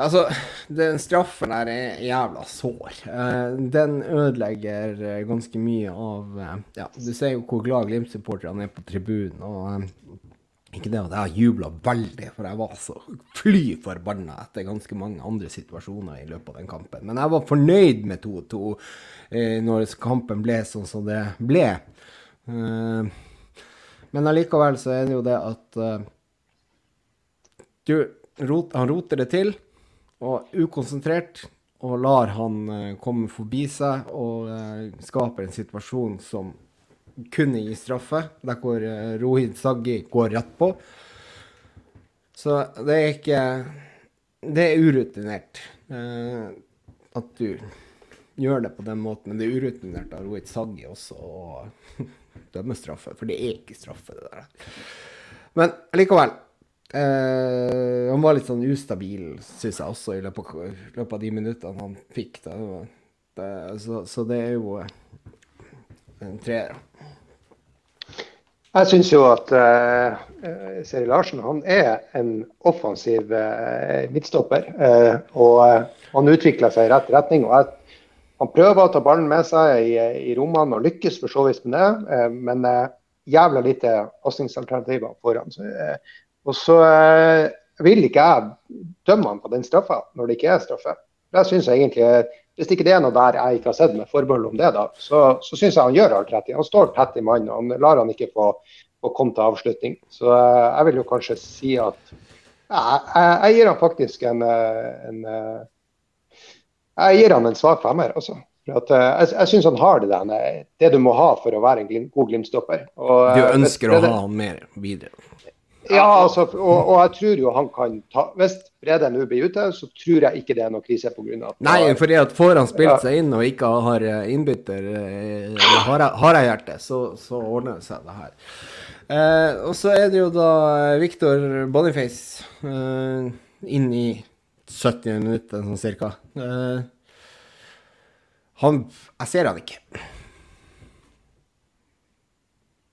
Altså, den straffen der er jævla sår. Eh, den ødelegger eh, ganske mye av eh, Ja, du ser jo hvor glad Glimt-supporterne er på tribunen. og Ikke det at jeg jubla veldig, for jeg var så fly forbanna etter ganske mange andre situasjoner i løpet av den kampen. Men jeg var fornøyd med 2-2 når kampen ble sånn som det ble. Men allikevel så er det jo det at uh, du, rot, Han roter det til, og ukonsentrert, og lar han uh, komme forbi seg og uh, skaper en situasjon som kunne gi straffe, der hvor Rohid Saggi går rett på. Så det er ikke Det er urutinert at du gjør det på den måten, men det er urutinert av Rohit Saggi også. og dømme straffe, for det er ikke straffe, det der. Men likevel. Eh, han var litt sånn ustabil, syns jeg også, i løpet, av, løpet av de minuttene han fikk. Det, det, så, så, det er jo en treer. Jeg syns jo at uh, Seri Larsen han er en offensiv uh, midtstopper. Uh, og han utvikler seg i rett retning. og jeg han prøver å ta ballen med seg i, i rommene og lykkes for så vidt med det, eh, men eh, jævla lite pasningsalternativer foran. Så, eh, og så vil ikke jeg dømme han på den straffa når det ikke er straffe. Det synes jeg egentlig, Hvis ikke det er noe der jeg ikke har sett med forbehold om det, da, så, så syns jeg han gjør alt rett. Han står tett i mannen, og han lar han ikke få, få komme til avslutning. Så jeg vil jo kanskje si at jeg, jeg, jeg, gir han faktisk en, en jeg gir han en svak femmer. Altså. At, uh, jeg jeg syns han har det der, det du må ha for å være en glim, god Glimt-stopper. Du eh, ønsker å ha han mer videre? Ja, altså, og, og, jeg tror jo han kan ta Hvis Brede nå blir ute, så tror jeg ikke det er noe krise pga. Nei, fordi at får han spilt seg inn og ikke har eh, innbytter, har jeg, har jeg hjerte, så, så, ordner det seg, det her. Eh, og så er det jo da Victor Boniface eh, inn i 70 minutter, sånn cirka. Uh, han Jeg ser han ikke.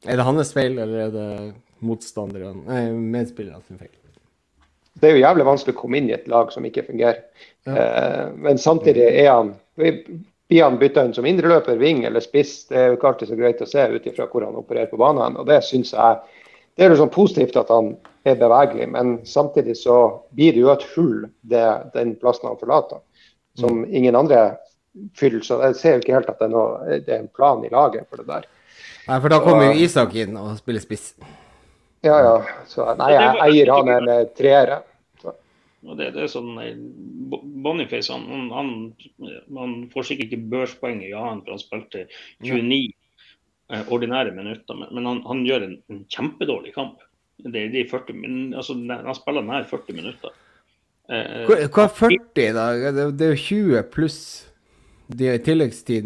Er det hans feil, eller er det motstanderne, nei, medspillerne sin feil? Det er jo jævlig vanskelig å komme inn i et lag som ikke fungerer. Ja. Uh, men samtidig er han blir han bytta inn som indreløper, ving eller spiss. Det er jo ikke alltid så greit å se ut ifra hvor han opererer på banen. og Det syns jeg det er jo sånn positivt at han er bevegelig, men samtidig så blir det jo et hull det, den plassen han forlater, som mm. ingen andre fyller. Så jeg ser jo ikke helt at det er, noe, det er en plan i laget for det der. Nei, for da kommer jo Isak inn og spiller spiss. Ja, ja. Så nei, jeg, eier han en treere. Og Det, det, er sånn Boniface han, han, han, får sikkert ikke børspoeng i A-en, for han spilte 29 Eh, ordinære minutter. Men, men han, han, gjør en, en, kjempedårlig kamp. Det er de 40, min- altså, han spiller nær 40 minutter. Eh, Hva er 40 da? Det det er jo 20 pluss de i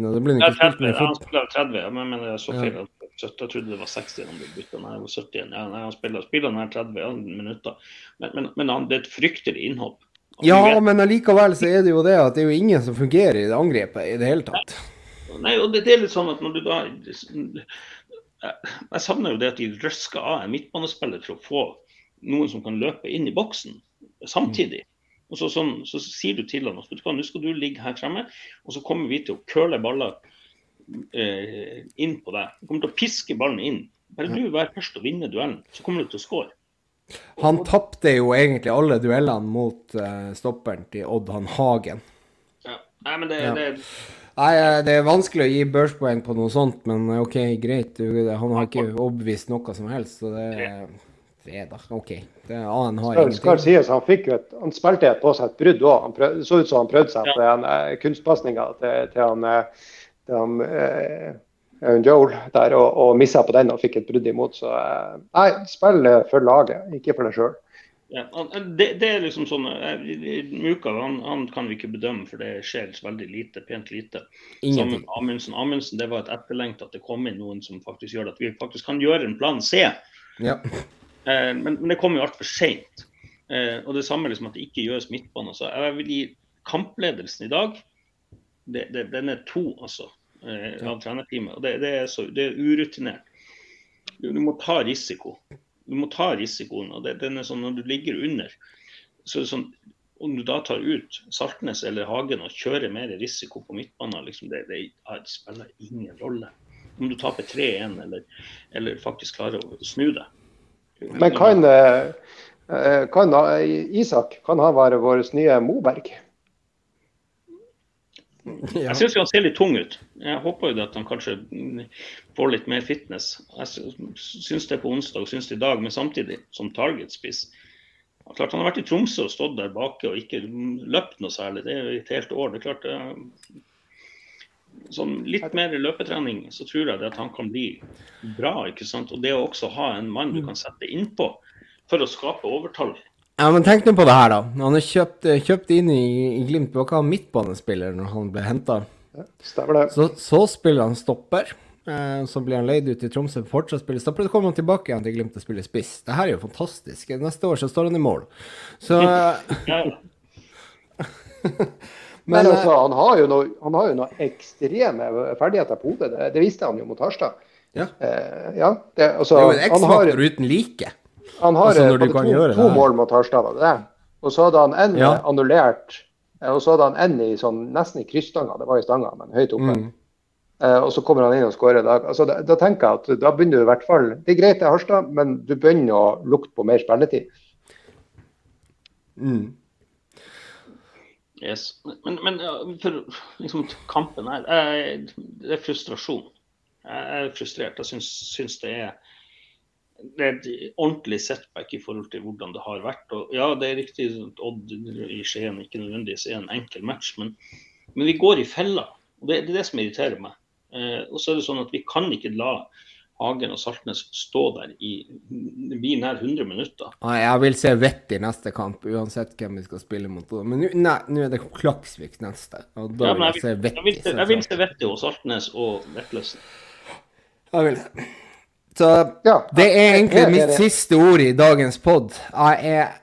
og det blir ikke spilt 30, med han spiller 30, ja, men, men jeg så Ja. feil. at 70, Jeg trodde det var 60 han ble bytta. Nei, det var 70 Ja, nei, han spiller, spiller nær 30 minutter. Men, men, men han, det er et fryktelig innhopp. Ja, vet- men allikevel så er det jo det at det er jo ingen som fungerer i det angrepet i det hele tatt. Nei, og det, det er litt sånn at når du da Jeg, jeg savner jo det at de røsker av en midtbanespiller for å få noen som kan løpe inn i boksen samtidig. Og så, sånn, så sier du til ham at nå skal du ligge her fremme, og så kommer vi til å køle baller eh, inn på deg. Vi kommer til å piske ballen inn. Bare du vær først og vinner duellen, så kommer du til å score. Han tapte jo egentlig alle duellene mot eh, stopperen til Odd Han Hagen. Ja. Nei, men det, Ja. det Nei, eh, det er vanskelig å gi børspoeng på noe sånt, men eh, OK, greit. Han har ikke overbevist noe som helst, så det er da. OK. Det er han har Skal, skal ingenting. sies, han, fikk jo et, han spilte et på seg et brudd òg. Det så ut som han prøvde seg på en eh, kunstpasninga til, til han, til han eh, Joel der, og, og missa på den og fikk et brudd imot. Så eh, nei, spill for laget, ikke for deg sjøl. Ja, det, det er liksom sånn eh, Muka han, han kan vi ikke bedømme, for det skjer veldig lite, pent lite. Sammen med Amundsen. Amundsen det var et etterlengt at det kom inn noen som faktisk gjør at vi faktisk kan gjøre en plan C. Ja. Eh, men, men det kom jo altfor seint. Eh, og det samme liksom at det ikke gjøres midtbane. Så jeg vil gi kampledelsen i dag det, det, Den er to, altså, eh, av trenerteamet. Og det, det, er så, det er urutinert. Du, du må ta risiko. Du må ta risikoen. og det, den er sånn Når du ligger under, så er det sånn om du da tar ut Saltnes eller Hagen og kjører mer risiko på midtbanen, liksom det, det, det spiller ingen rolle. Om du taper 3-1 eller, eller faktisk klarer å snu det. Men kan, eh, eh, kan eh, Isak kan han være vår nye Moberg? Ja. Jeg syns han ser litt tung ut. Jeg håper jo at han kanskje mm, får litt mer fitness. Jeg syns det på onsdag og syns det i dag, men samtidig som targetspiss. Klart Han har vært i Tromsø og stått der bake og ikke løpt noe særlig. Det er jo et helt år. det er klart det, Sånn litt mer løpetrening, så tror jeg det at han kan bli bra. ikke sant? Og det å også ha en mann du kan sette innpå for å skape overtall. Ja, men tenk nå på det her, da. Han er kjøpt, kjøpt inn i, i Glimt. Var ikke han midtbanespiller når han ble henta? Ja. Så, så spiller han stopper. Eh, så blir han leid ut i Tromsø for fortsatt å spille stopper. Så kommer han tilbake igjen til Glimt og spiller spiss. Det her er jo fantastisk. Neste år så står han i mål. Så eh, Ja, Men Men, altså, han har jo noe, han har jo noe ekstreme ferdigheter på hodet. Det, det visste han jo mot Harstad. ja. Eh, ja, det, altså, Det er jo en han har, X-faktor uten like. Han har altså, eh, to, gjøre to mål mot Harstad, var det det? Og så hadde han en Ja. annullert, eh, og så hadde han i sånn, nesten i krysstanga. Det var i stanga, men høyt oppe. Mm. Uh, og så kommer han inn og skårer. Da, altså, da, da tenker jeg at da begynner du i hvert fall Det er greit det er Harstad, men du begynner å lukte på mer spilletid. Mm. Yes. Men, men for liksom, kampen her Det er frustrasjon. Jeg er frustrert. Jeg syns, syns det er det er et ordentlig setback i forhold til hvordan det har vært. Og ja, det er riktig at Odd i Skien ikke nødvendigvis er en enkel match, men, men vi går i fella. og Det, det er det som irriterer meg. Eh, og så er det sånn at vi kan ikke la Hagen og Saltnes stå der i blir nær 100 minutter. Jeg vil se vett i neste kamp, uansett hvem vi skal spille mot. Men nå- er det Klaksvik neste. Og da Ja, vil jeg se jeg, vett vil, jeg, vil, se- vett i Saltnes og Vetlesen. Jeg vil det. Så Ja, det er egentlig mitt siste ord i dagens pod. Jeg er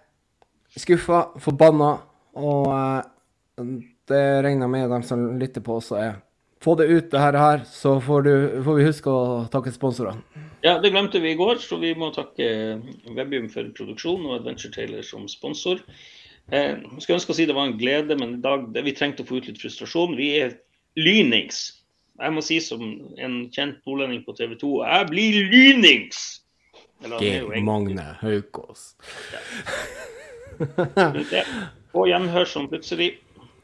skuffa, forbanna, og eh, det regner jeg med dem som lytter på også er. Få det ut, det her, så får, du, får vi huske å takke sponsorene. Ja, det glemte vi i går, så vi må takke Webium for produksjon og Adventure Taylor som sponsor. Eh, jeg skulle ønske å si det var en glede, men i dag det, vi trengte å få ut litt frustrasjon. Vi er lynings. Jeg må si som en kjent nordlending på TV 2, jeg blir lynings! Geir Magne Haukås. Og På gjenhør som plutselig.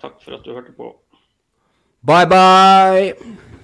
Takk for at du hørte på. Bye, bye!